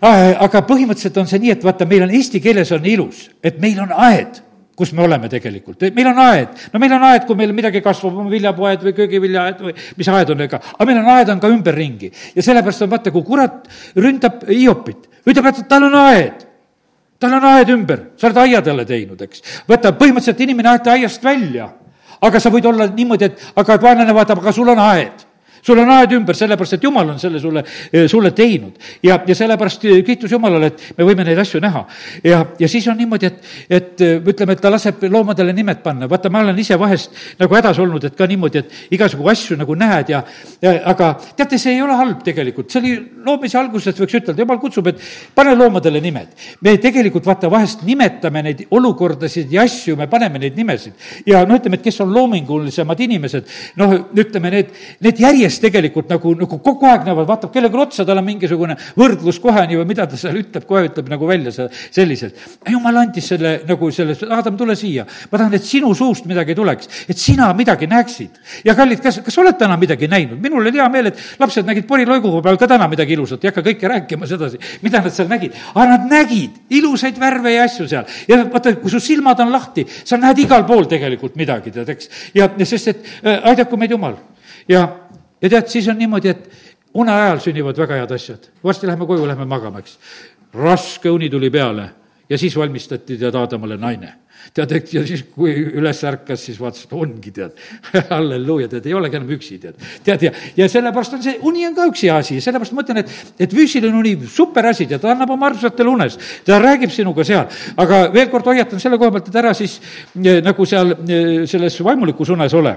aga põhimõtteliselt on see nii, et vaata, meil on eesti keeles on ilus, et meil on aed kus me oleme tegelikult, meil on aed, no meil on aed, kui meil midagi kasvab, on viljapuuaed või köögiviljaaed või mis aed on, ega, aga meil on aed on ka ümberringi. ja sellepärast on vaata, kui kurat ründab Hiopit, ütleb, et tal on aed. Tal on aed ümber, sa oled aia talle teinud, eks. võta, põhimõtteliselt inimene aeti aiast välja, aga sa võid olla niimoodi, et aga vaenlane vaatab, aga sul on aed sul on aed ümber, sellepärast et jumal on selle sulle, eh, sulle teinud. ja, ja sellepärast eh, kiitus Jumalale, et me võime neid asju näha. ja, ja siis on niimoodi, et, et eh, ütleme, et ta laseb loomadele nimed panna, vaata, ma olen ise vahest nagu hädas olnud, et ka niimoodi, et igasugu asju nagu näed ja, ja aga teate, see ei ole halb tegelikult, see oli loomise algusest võiks ütelda, jumal kutsub, et pane loomadele nimed. me tegelikult vaata, vahest nimetame neid olukordasid ja asju, me paneme neid nimesid. ja no ütleme, et kes on loomingulisemad inimesed, noh, ütleme need, need järjest mees tegelikult nagu, nagu kogu aeg nagu vaatab kellelegi otsa, tal on mingisugune võrdlus kohe nii või mida ta seal ütleb, kohe ütleb nagu välja selliselt. jumal andis selle nagu selle, Adam, tule siia. ma tahan, et sinu suust midagi tuleks, et sina midagi näeksid. ja kallid, kas, kas oled täna midagi näinud? minul oli hea meel, et lapsed nägid poriloiguga peal ka täna midagi ilusat, ei hakka kõike rääkima sedasi, mida nad seal nägid. aga nad nägid ilusaid värve ja asju seal. ja vaata, kui su silmad on lahti, sa näed igal pool tegelikult midagi, tead, eks. ja, ja sest, et äh, aidaku meid Jumal. ja ja tead, siis on niimoodi, et une ajal sünnivad väga head asjad. varsti läheme koju, lähme magama, eks. raske uni tuli peale ja siis valmistati tead Aadamale naine. tead, eks, ja siis, kui üles ärkas, siis vaatas, et ongi, tead, halleluuja, tead, ei olegi enam üksi, tead. tead, ja, ja sellepärast on see, uni on ka üks hea asi, sellepärast ma mõtlen, et, et füüsiline uni, super asi, tead, ta annab oma armsatele unes. ta räägib sinuga seal, aga veel kord hoiatan selle koha pealt, et ära siis eh, nagu seal eh, selles vaimulikus unes ole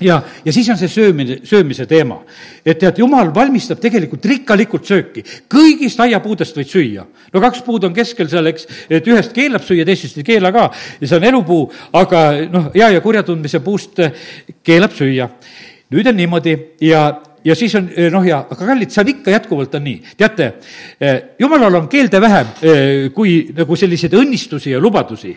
ja, ja siis on see söömine, söömise teema. et tead, jumal valmistab tegelikult rikkalikult sööki. kõigist aiapuudest võid süüa. no kaks puud on keskel seal, eks, et ühest keelab süüa, teisest ei keela ka ja see on elupuu, aga noh, hea ja kurja tundmise puust eh, keelab süüa. nüüd on niimoodi ja ja siis on noh, ja aga kallid, see on ikka jätkuvalt on nii. teate, eh, jumalal on keelde vähem eh, kui nagu selliseid õnnistusi ja lubadusi.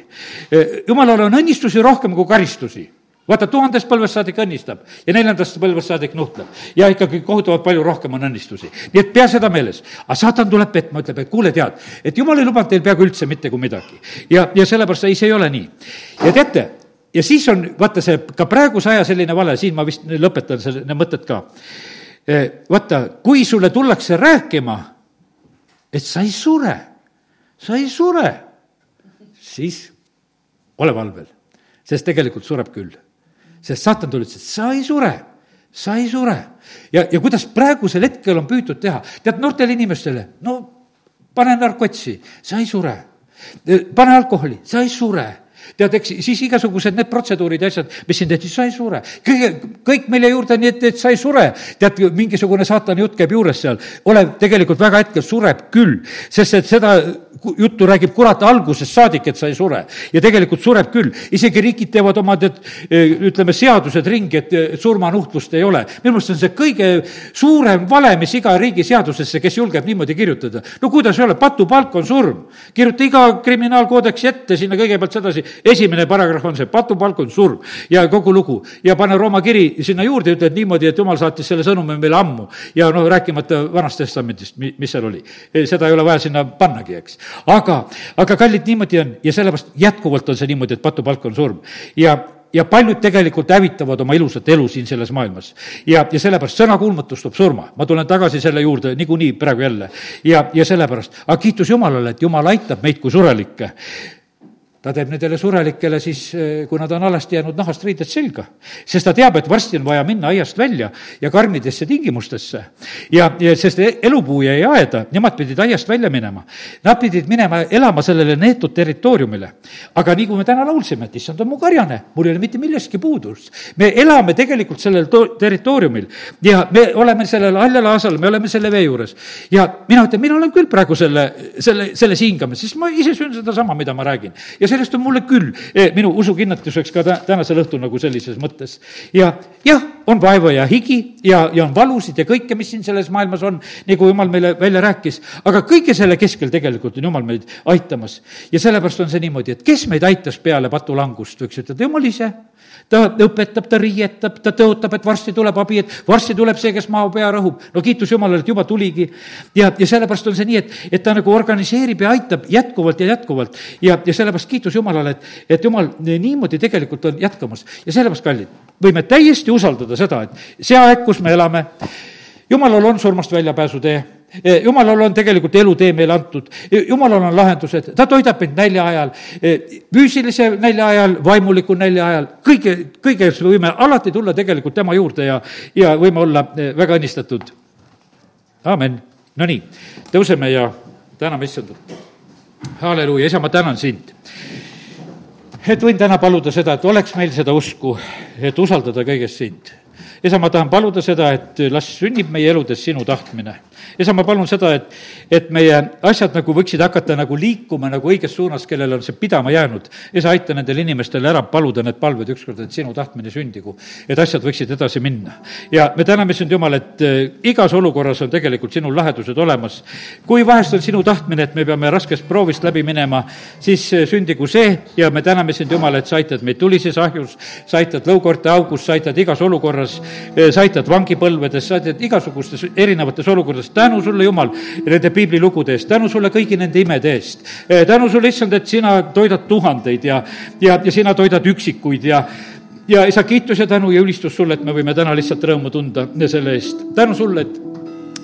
jumalal on õnnistusi rohkem kui karistusi vaata, tuhandest põlvest saadik õnnistab ja neljandast põlvest saadik nuhtleb. ja ikkagi kohutavalt palju rohkem on õnnistusi. nii et pea seda meeles. aga saatan tuleb petma, ütleb, et kuule, tead, et jumal ei lubanud teil peaaegu üldse mitte kui midagi. ja, ja sellepärast ei, see ei ole nii. ja teate, ja siis on, vaata see ka praeguse aja selline vale, siin ma vist lõpetan selle, mõtted ka. Eh, vaata, kui sulle tullakse rääkima, et sa ei sure, sa ei sure, siis ole valvel, sest tegelikult sureb küll sest saatan tuli, ütles, et sa ei sure, sa ei sure. ja, ja kuidas praegusel hetkel on püütud teha, tead, noortele inimestele, no pane narkotsi, sa ei sure. pane alkoholi, sa ei sure tead, eks siis igasugused need protseduurid ja asjad, mis siin tehti, sa ei sure. kõige, kõik meile juurde, nii et, et sa ei sure. tead, mingisugune saatani jutt käib juures seal. ole tegelikult väga hetkel sureb küll, sest et seda juttu räägib kurat algusest saadik, et sa ei sure. ja tegelikult sureb küll. isegi riigid teevad oma, tead, ütleme, seadused ringi, et surmanuhtlust ei ole. minu meelest on see kõige suurem vale, mis iga riigi seadusesse, kes julgeb niimoodi kirjutada. no kuidas ei ole, patupalk on surm. kirjuta iga kriminaalkoodeksi ette sinna kõigepealt sedasi, esimene paragrahv on see, patupalk on surm ja kogu lugu. ja pane Rooma kiri sinna juurde, ütled niimoodi, et jumal saatis selle sõnumi meile ammu. ja noh, rääkimata Vanast Testamendist, mis seal oli. seda ei ole vaja sinna pannagi, eks aga, aga kallid, niimoodi on ja sellepärast jätkuvalt on see niimoodi, et patupalk on surm. ja, ja paljud tegelikult hävitavad oma ilusat elu siin selles maailmas. ja, ja sellepärast sõnakuulmatus toob surma. ma tulen tagasi selle juurde niikuinii praegu jälle. ja, ja sellepärast, aga kiitus Jumalale, et Jumal aitab meid kui surelikke ta teeb nendele surelikele siis, eh, kui nad on alasti jäänud, nahast riided selga. sest ta teab, et varsti on vaja minna aiast välja ja karmidesse tingimustesse. ja, ja sest elupuu jäi aeda, nemad pidid aiast välja minema. Nad pidid minema elama sellele neetud territooriumile. aga nii kui me täna laulsime, et issand on mu karjane, mul ei ole mitte millestki puudust. me elame tegelikult sellel to-, territooriumil ja me oleme sellel haljal aasal, me oleme selle vee juures. ja mina ütlen, mina olen küll praegu selle, selle, selles hingamas, sest ma ise söön sedasama, mida ma räägin. ja see sellest on mulle küll eh, minu usukinnituseks ka tä-, tänasel õhtul nagu sellises mõttes. ja jah, on vaeva ja higi ja, ja on valusid ja kõike, mis siin selles maailmas on, nagu jumal meile välja rääkis, aga kõige selle keskel tegelikult on jumal meid aitamas. ja sellepärast on see niimoodi, et kes meid aitas peale patulangust, võiks ütelda, jumal ise ta õpetab, ta riietab, ta tõotab, et varsti tuleb abi, et varsti tuleb see, kes mao pea rõhub. no kiitus Jumalale, et juba tuligi. ja, ja sellepärast on see nii, et, et ta nagu organiseerib ja aitab jätkuvalt ja jätkuvalt. ja, ja sellepärast kiitus Jumalale, et, et Jumal niimoodi tegelikult on jätkamas. ja sellepärast, kallid, võime täiesti usaldada seda, et see aeg, kus me elame, Jumalal on surmast väljapääsutee jumalal on tegelikult elutee meile antud, eh, jumalal on lahendused, ta toidab meid nälja ajal, eh, füüsilise nälja ajal, vaimuliku nälja ajal, kõige, kõiges võime alati tulla tegelikult tema juurde ja, ja võime olla väga õnnistatud. amin. Nonii, tõuseme ja täname issandat. halleluuja, isa, ma tänan sind et võin täna paluda seda, et oleks meil seda usku, et usaldada kõigest sind. isa, ma tahan paluda seda, et las sünnib meie eludes sinu tahtmine isa, ma palun seda, et, et meie asjad nagu võiksid hakata nagu liikuma nagu õiges suunas, kellel on see pidama jäänud. isa, aita nendel inimestel ära paluda need palved ükskord, et sinu tahtmine sündigu, et asjad võiksid edasi minna. ja me täname sind, Jumal, et äh, igas olukorras on tegelikult sinul lahendused olemas. kui vahest on sinu tahtmine, et me peame raskest proovist läbi minema, siis äh, sündigu see ja me täname sind, Jumal, et sa aitad meid tulises ahjus, sa aitad lõukorte augus, sa aitad igas olukorras, äh, sa aitad vangipõlvedes, sa aitad igasugustes erinevates olukordades tänu sulle, Jumal, nende piiblilugude eest, tänu sulle kõigi nende imede eest. Eh, tänu sulle, issand, et sina toidad tuhandeid ja, ja, ja sina toidad üksikuid ja ja isa, kiitus ja tänu ja ülistus sulle, et me võime täna lihtsalt rõõmu tunda selle eest. tänu sulle, et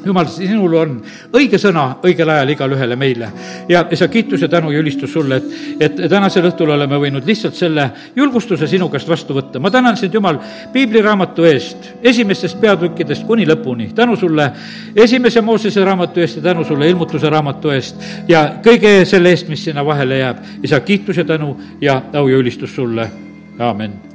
jumal, sinul on õige sõna õigel ajal igale ühele meile. ja, ja sa kiitus ja tänu ja ülistus sulle, et, et tänasel õhtul oleme võinud lihtsalt selle julgustuse sinu käest vastu võtta. ma tänan sind, Jumal, piibliraamatu eest, esimestest peatükkidest kuni lõpuni. tänu sulle esimese Moosese raamatu eest ja tänu sulle ilmutuse raamatu eest ja kõige selle eest, mis sinna vahele jääb. isa, kiitus ja tänu ja au ja ülistus sulle, aamen